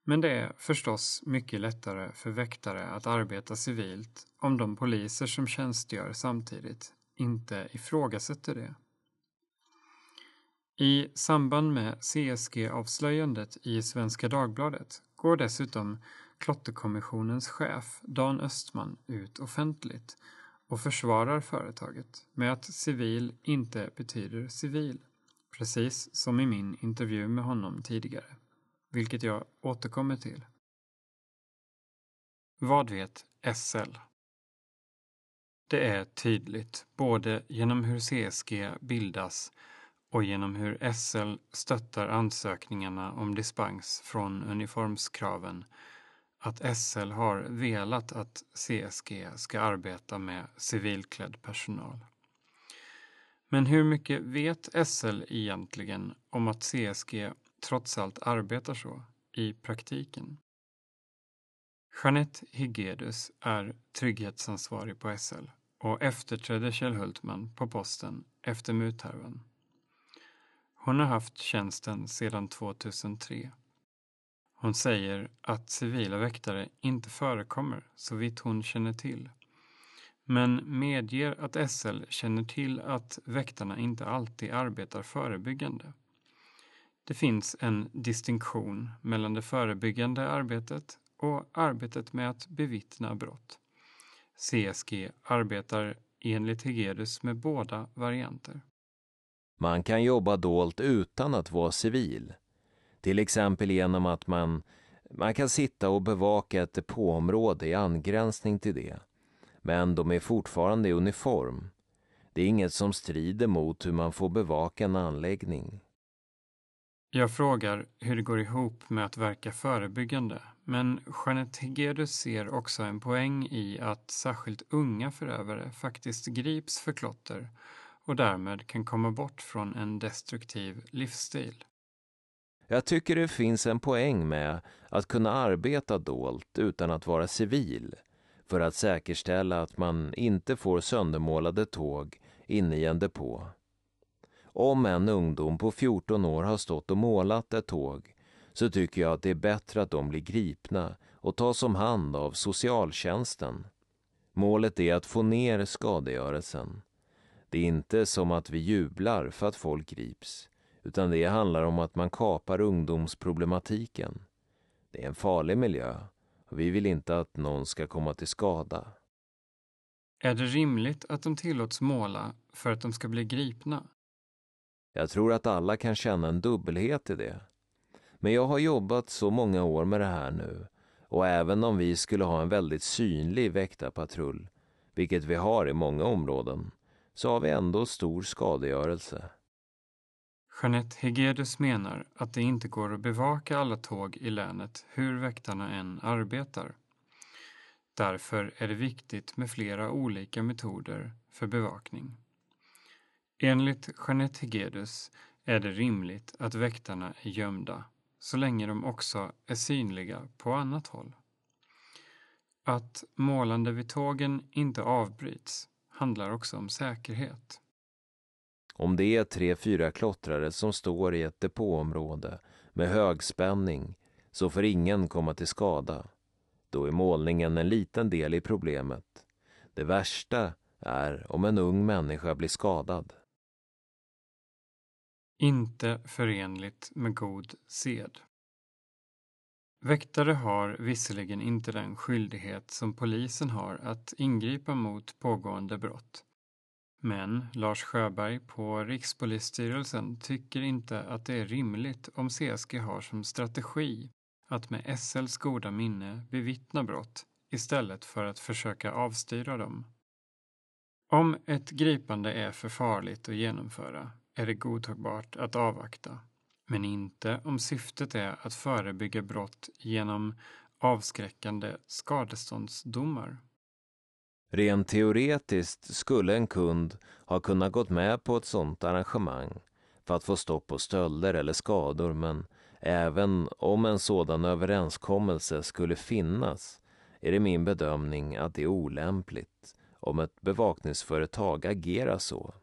Men det är förstås mycket lättare för väktare att arbeta civilt om de poliser som tjänstgör samtidigt inte ifrågasätter det. I samband med CSG-avslöjandet i Svenska Dagbladet går dessutom Klotterkommissionens chef Dan Östman ut offentligt och försvarar företaget med att civil inte betyder civil, precis som i min intervju med honom tidigare, vilket jag återkommer till. Vad vet SL? Det är tydligt, både genom hur CSG bildas och genom hur SL stöttar ansökningarna om dispens från uniformskraven att SL har velat att CSG ska arbeta med civilklädd personal. Men hur mycket vet SL egentligen om att CSG trots allt arbetar så i praktiken? Jeanette Higedus är trygghetsansvarig på SL och efterträdde Kjell Hultman på posten efter muthärvan. Hon har haft tjänsten sedan 2003. Hon säger att civila väktare inte förekommer så vitt hon känner till. Men medger att SL känner till att väktarna inte alltid arbetar förebyggande. Det finns en distinktion mellan det förebyggande arbetet och arbetet med att bevittna brott. CSG arbetar enligt Hegedus med båda varianter. Man kan jobba dolt utan att vara civil. Till exempel genom att man, man kan sitta och bevaka ett depåområde i angränsning till det. Men de är fortfarande i uniform. Det är inget som strider mot hur man får bevaka en anläggning. Jag frågar hur det går ihop med att verka förebyggande, men Jeanette Hegedus ser också en poäng i att särskilt unga förövare faktiskt grips för klotter och därmed kan komma bort från en destruktiv livsstil. Jag tycker det finns en poäng med att kunna arbeta dolt utan att vara civil för att säkerställa att man inte får söndermålade tåg inne i en depå. Om en ungdom på 14 år har stått och målat ett tåg så tycker jag att det är bättre att de blir gripna och tas om hand av socialtjänsten. Målet är att få ner skadegörelsen. Det är inte som att vi jublar för att folk grips, utan det handlar om att man kapar ungdomsproblematiken. Det är en farlig miljö och vi vill inte att någon ska komma till skada. Är det rimligt att de tillåts måla för att de ska bli gripna? Jag tror att alla kan känna en dubbelhet i det. Men jag har jobbat så många år med det här nu och även om vi skulle ha en väldigt synlig väktarpatrull, vilket vi har i många områden, så har vi ändå stor skadegörelse. Jeanette Hegedus menar att det inte går att bevaka alla tåg i länet hur väktarna än arbetar. därför är det viktigt med flera olika metoder för bevakning. Enligt Jeanette Hegedus är det rimligt att väktarna är gömda så länge de också är synliga på annat håll. Att målande vid tågen inte avbryts handlar också om säkerhet. Om det är tre, fyra klottrare som står i ett depåområde med högspänning så får ingen komma till skada. Då är målningen en liten del i problemet. Det värsta är om en ung människa blir skadad. Inte förenligt med god sed. Väktare har visserligen inte den skyldighet som polisen har att ingripa mot pågående brott. Men Lars Sjöberg på Rikspolisstyrelsen tycker inte att det är rimligt om CSG har som strategi att med SLs goda minne bevittna brott istället för att försöka avstyra dem. Om ett gripande är för farligt att genomföra är det godtagbart att avvakta, men inte om syftet är att förebygga brott genom avskräckande skadeståndsdomar. Rent teoretiskt skulle en kund ha kunnat gått med på ett sådant arrangemang för att få stopp på stölder eller skador men även om en sådan överenskommelse skulle finnas är det min bedömning att det är olämpligt om ett bevakningsföretag agerar så.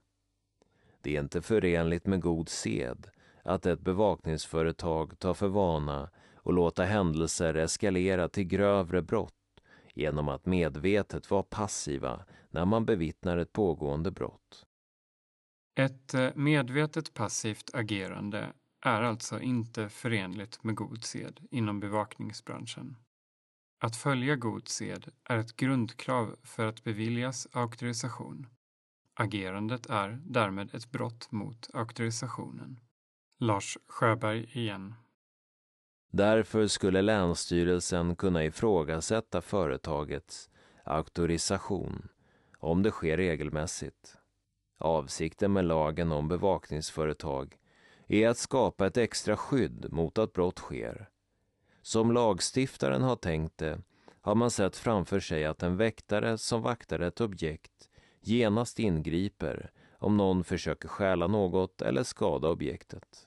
Det är inte förenligt med god sed att ett bevakningsföretag tar för vana att låta händelser eskalera till grövre brott genom att medvetet vara passiva när man bevittnar ett pågående brott. Ett eh, medvetet passivt agerande är alltså inte förenligt med god sed inom bevakningsbranschen. Att följa god sed är ett grundkrav för att beviljas auktorisation. Agerandet är därmed ett brott mot auktorisationen. Lars Sjöberg igen. Därför skulle Länsstyrelsen kunna ifrågasätta företagets auktorisation om det sker regelmässigt. Avsikten med lagen om bevakningsföretag är att skapa ett extra skydd mot att brott sker. Som lagstiftaren har tänkt det har man sett framför sig att en väktare som vaktar ett objekt genast ingriper om någon försöker stjäla något eller skada objektet.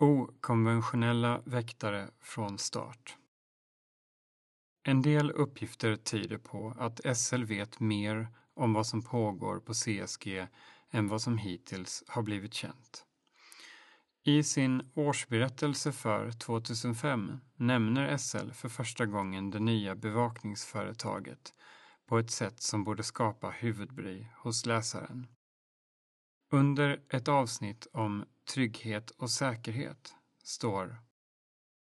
Okonventionella väktare från start. En del uppgifter tyder på att SL vet mer om vad som pågår på CSG än vad som hittills har blivit känt. I sin årsberättelse för 2005 nämner SL för första gången det nya bevakningsföretaget på ett sätt som borde skapa huvudbry hos läsaren. Under ett avsnitt om trygghet och säkerhet står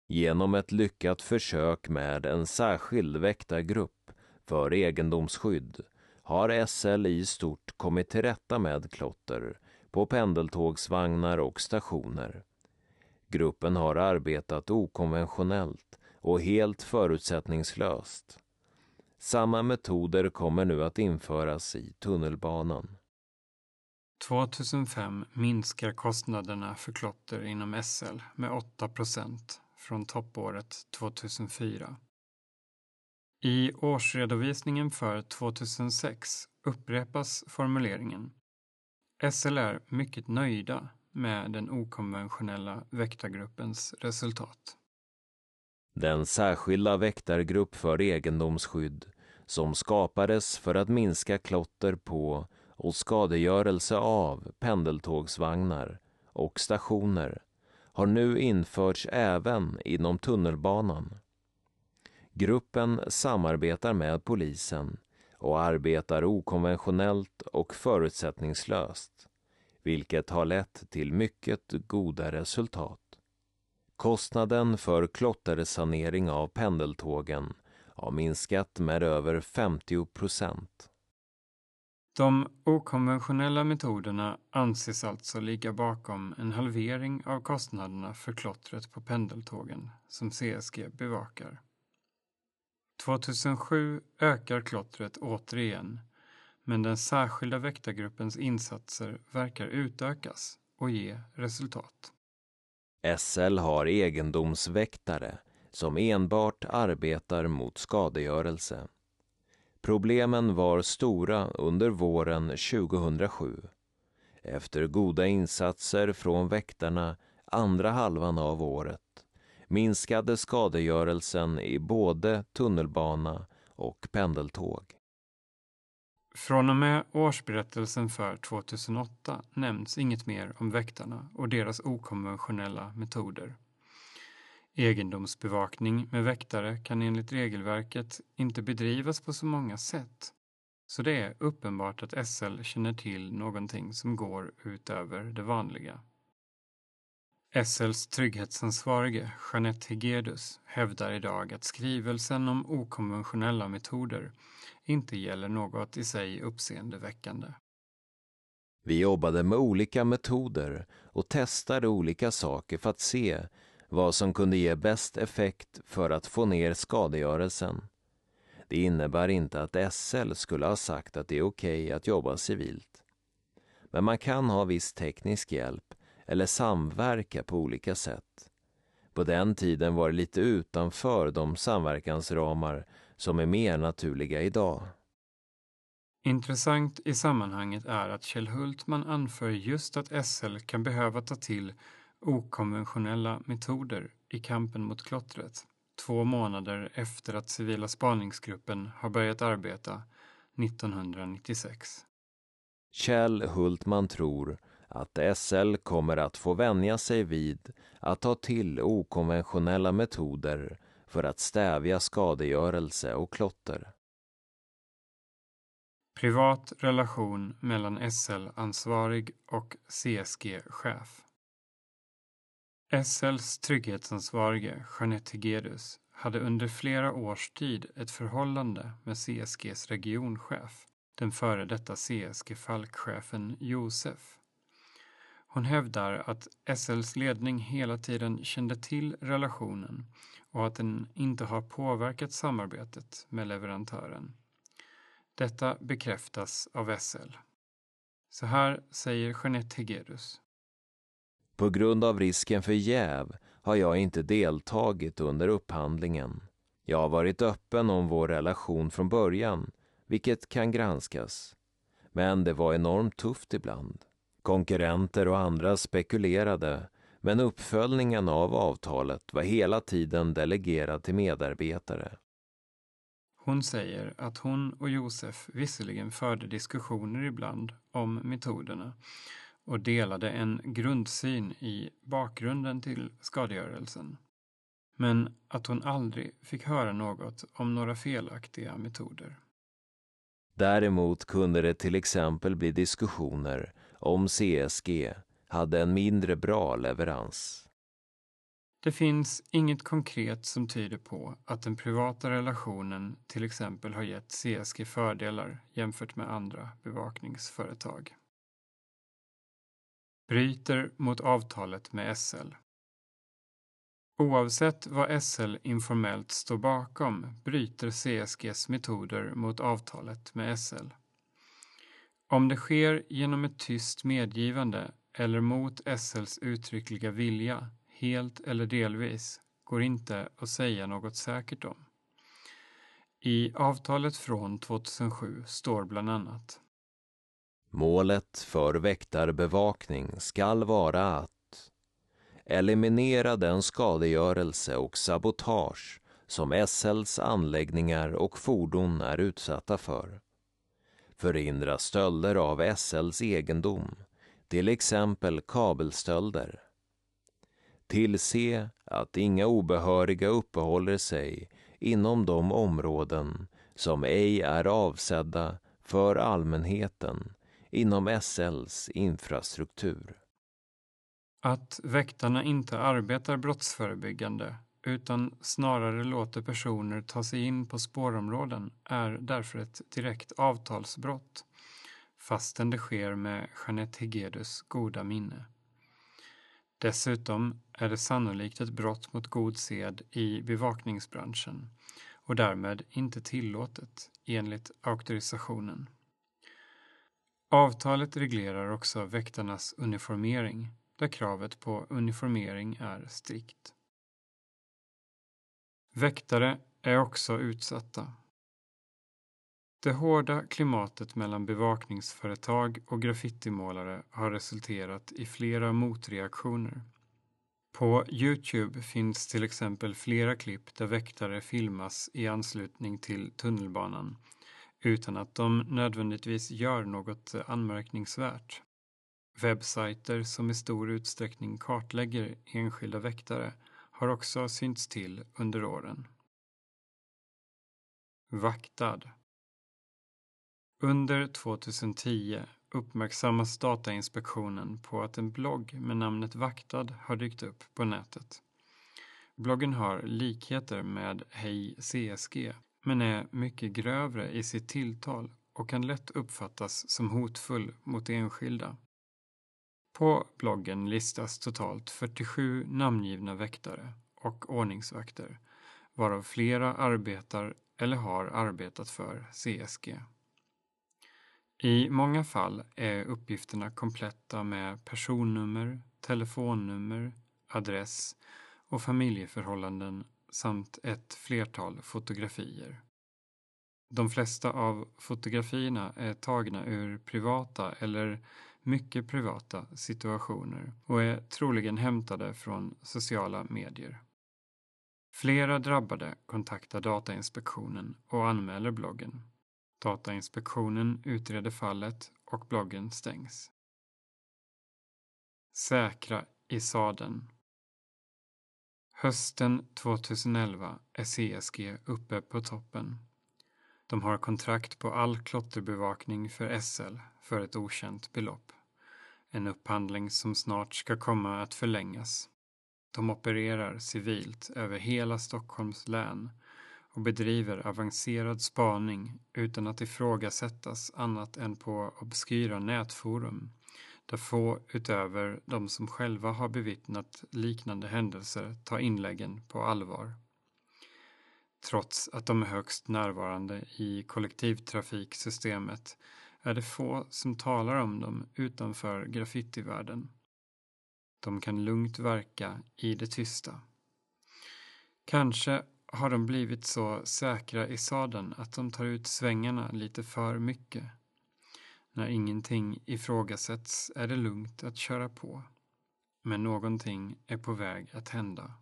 Genom ett lyckat försök med en särskild väktargrupp för egendomsskydd har SL i stort kommit till rätta med klotter på pendeltågsvagnar och stationer. Gruppen har arbetat okonventionellt och helt förutsättningslöst. Samma metoder kommer nu att införas i tunnelbanan. 2005 minskar kostnaderna för klotter inom SL med 8 procent från toppåret 2004. I årsredovisningen för 2006 upprepas formuleringen SL är mycket nöjda med den okonventionella väktargruppens resultat. Den särskilda väktargrupp för egendomsskydd som skapades för att minska klotter på och skadegörelse av pendeltågsvagnar och stationer har nu införts även inom tunnelbanan. Gruppen samarbetar med polisen och arbetar okonventionellt och förutsättningslöst, vilket har lett till mycket goda resultat. Kostnaden för klottersanering av pendeltågen har minskat med över 50 procent. De okonventionella metoderna anses alltså ligga bakom en halvering av kostnaderna för klottret på pendeltågen som CSG bevakar. 2007 ökar klottret återigen men den särskilda väktargruppens insatser verkar utökas och ge resultat. SL har egendomsväktare som enbart arbetar mot skadegörelse. Problemen var stora under våren 2007. Efter goda insatser från väktarna andra halvan av året minskade skadegörelsen i både tunnelbana och pendeltåg. Från och med årsberättelsen för 2008 nämns inget mer om väktarna och deras okonventionella metoder. Egendomsbevakning med väktare kan enligt regelverket inte bedrivas på så många sätt. Så det är uppenbart att SL känner till någonting som går utöver det vanliga. SLs trygghetsansvarige Jeanette Hegedus hävdar idag att skrivelsen om okonventionella metoder inte gäller något i sig uppseendeväckande. Vi jobbade med olika metoder och testade olika saker för att se vad som kunde ge bäst effekt för att få ner skadegörelsen. Det innebär inte att SL skulle ha sagt att det är okej okay att jobba civilt. Men man kan ha viss teknisk hjälp eller samverka på olika sätt. På den tiden var det lite utanför de samverkansramar som är mer naturliga idag. Intressant i sammanhanget är att Kjell Hultman anför just att SL kan behöva ta till okonventionella metoder i kampen mot klottret två månader efter att civila spaningsgruppen har börjat arbeta 1996. Kjell Hultman tror att SL kommer att få vänja sig vid att ta till okonventionella metoder för att stävja skadegörelse och klotter. Privat relation mellan SL-ansvarig och CSG-chef. SLs trygghetsansvarige Jeanette Hegedus hade under flera års tid ett förhållande med CSGs regionchef, den före detta CSG-falkchefen Josef. Hon hävdar att SLs ledning hela tiden kände till relationen och att den inte har påverkat samarbetet med leverantören. Detta bekräftas av SL. Så här säger Jeanette Hegedus. På grund av risken för jäv har jag inte deltagit under upphandlingen. Jag har varit öppen om vår relation från början, vilket kan granskas. Men det var enormt tufft ibland. Konkurrenter och andra spekulerade, men uppföljningen av avtalet var hela tiden delegerad till medarbetare. Hon säger att hon och Josef visserligen förde diskussioner ibland om metoderna och delade en grundsyn i bakgrunden till skadegörelsen. Men att hon aldrig fick höra något om några felaktiga metoder. Däremot kunde det till exempel bli diskussioner om CSG hade en mindre bra leverans. Det finns inget konkret som tyder på att den privata relationen till exempel har gett CSG fördelar jämfört med andra bevakningsföretag. Bryter mot avtalet med SL. Oavsett vad SL informellt står bakom bryter CSGs metoder mot avtalet med SL. Om det sker genom ett tyst medgivande eller mot SLs uttryckliga vilja, helt eller delvis, går inte att säga något säkert om. I avtalet från 2007 står bland annat Målet för väktarbevakning skall vara att eliminera den skadegörelse och sabotage som SLs anläggningar och fordon är utsatta för förhindra stölder av SLs egendom, till exempel kabelstölder. Tillse att inga obehöriga uppehåller sig inom de områden som ej är avsedda för allmänheten inom SLs infrastruktur. Att väktarna inte arbetar brottsförebyggande utan snarare låter personer ta sig in på spårområden är därför ett direkt avtalsbrott, fastän det sker med Jeanette Hegedus goda minne. Dessutom är det sannolikt ett brott mot god sed i bevakningsbranschen och därmed inte tillåtet enligt auktorisationen. Avtalet reglerar också väktarnas uniformering där kravet på uniformering är strikt. Väktare är också utsatta. Det hårda klimatet mellan bevakningsföretag och graffitimålare har resulterat i flera motreaktioner. På Youtube finns till exempel flera klipp där väktare filmas i anslutning till tunnelbanan utan att de nödvändigtvis gör något anmärkningsvärt. Webbsajter som i stor utsträckning kartlägger enskilda väktare har också synts till under åren. Vaktad Under 2010 uppmärksammas Datainspektionen på att en blogg med namnet Vaktad har dykt upp på nätet. Bloggen har likheter med Hej CSG men är mycket grövre i sitt tilltal och kan lätt uppfattas som hotfull mot enskilda. På bloggen listas totalt 47 namngivna väktare och ordningsvakter, varav flera arbetar eller har arbetat för CSG. I många fall är uppgifterna kompletta med personnummer, telefonnummer, adress och familjeförhållanden samt ett flertal fotografier. De flesta av fotografierna är tagna ur privata eller mycket privata situationer och är troligen hämtade från sociala medier. Flera drabbade kontaktar Datainspektionen och anmäler bloggen. Datainspektionen utreder fallet och bloggen stängs. Säkra i sadeln. Hösten 2011 är CSG uppe på toppen. De har kontrakt på all klotterbevakning för SL för ett okänt belopp. En upphandling som snart ska komma att förlängas. De opererar civilt över hela Stockholms län och bedriver avancerad spaning utan att ifrågasättas annat än på obskyra nätforum där få utöver de som själva har bevittnat liknande händelser tar inläggen på allvar. Trots att de är högst närvarande i kollektivtrafiksystemet är det få som talar om dem utanför graffitivärlden. De kan lugnt verka i det tysta. Kanske har de blivit så säkra i sadeln att de tar ut svängarna lite för mycket. När ingenting ifrågasätts är det lugnt att köra på. Men någonting är på väg att hända.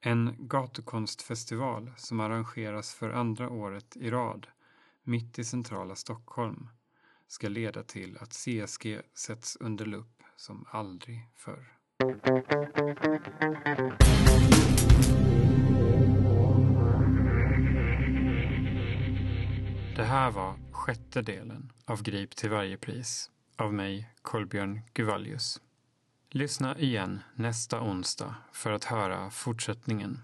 En gatukonstfestival som arrangeras för andra året i rad mitt i centrala Stockholm ska leda till att CSG sätts under lupp som aldrig förr. Det här var sjätte delen av Grip till varje pris av mig, Kolbjörn Guvallius. Lyssna igen nästa onsdag för att höra fortsättningen.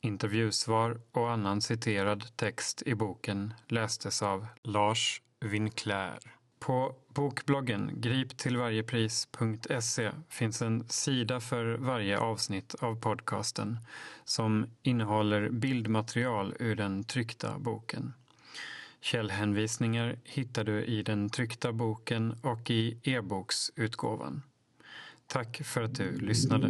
Intervjusvar och annan citerad text i boken lästes av Lars Winclair. På bokbloggen griptillvarjepris.se finns en sida för varje avsnitt av podcasten som innehåller bildmaterial ur den tryckta boken. Källhänvisningar hittar du i den tryckta boken och i e-boksutgåvan. Tack för att du lyssnade.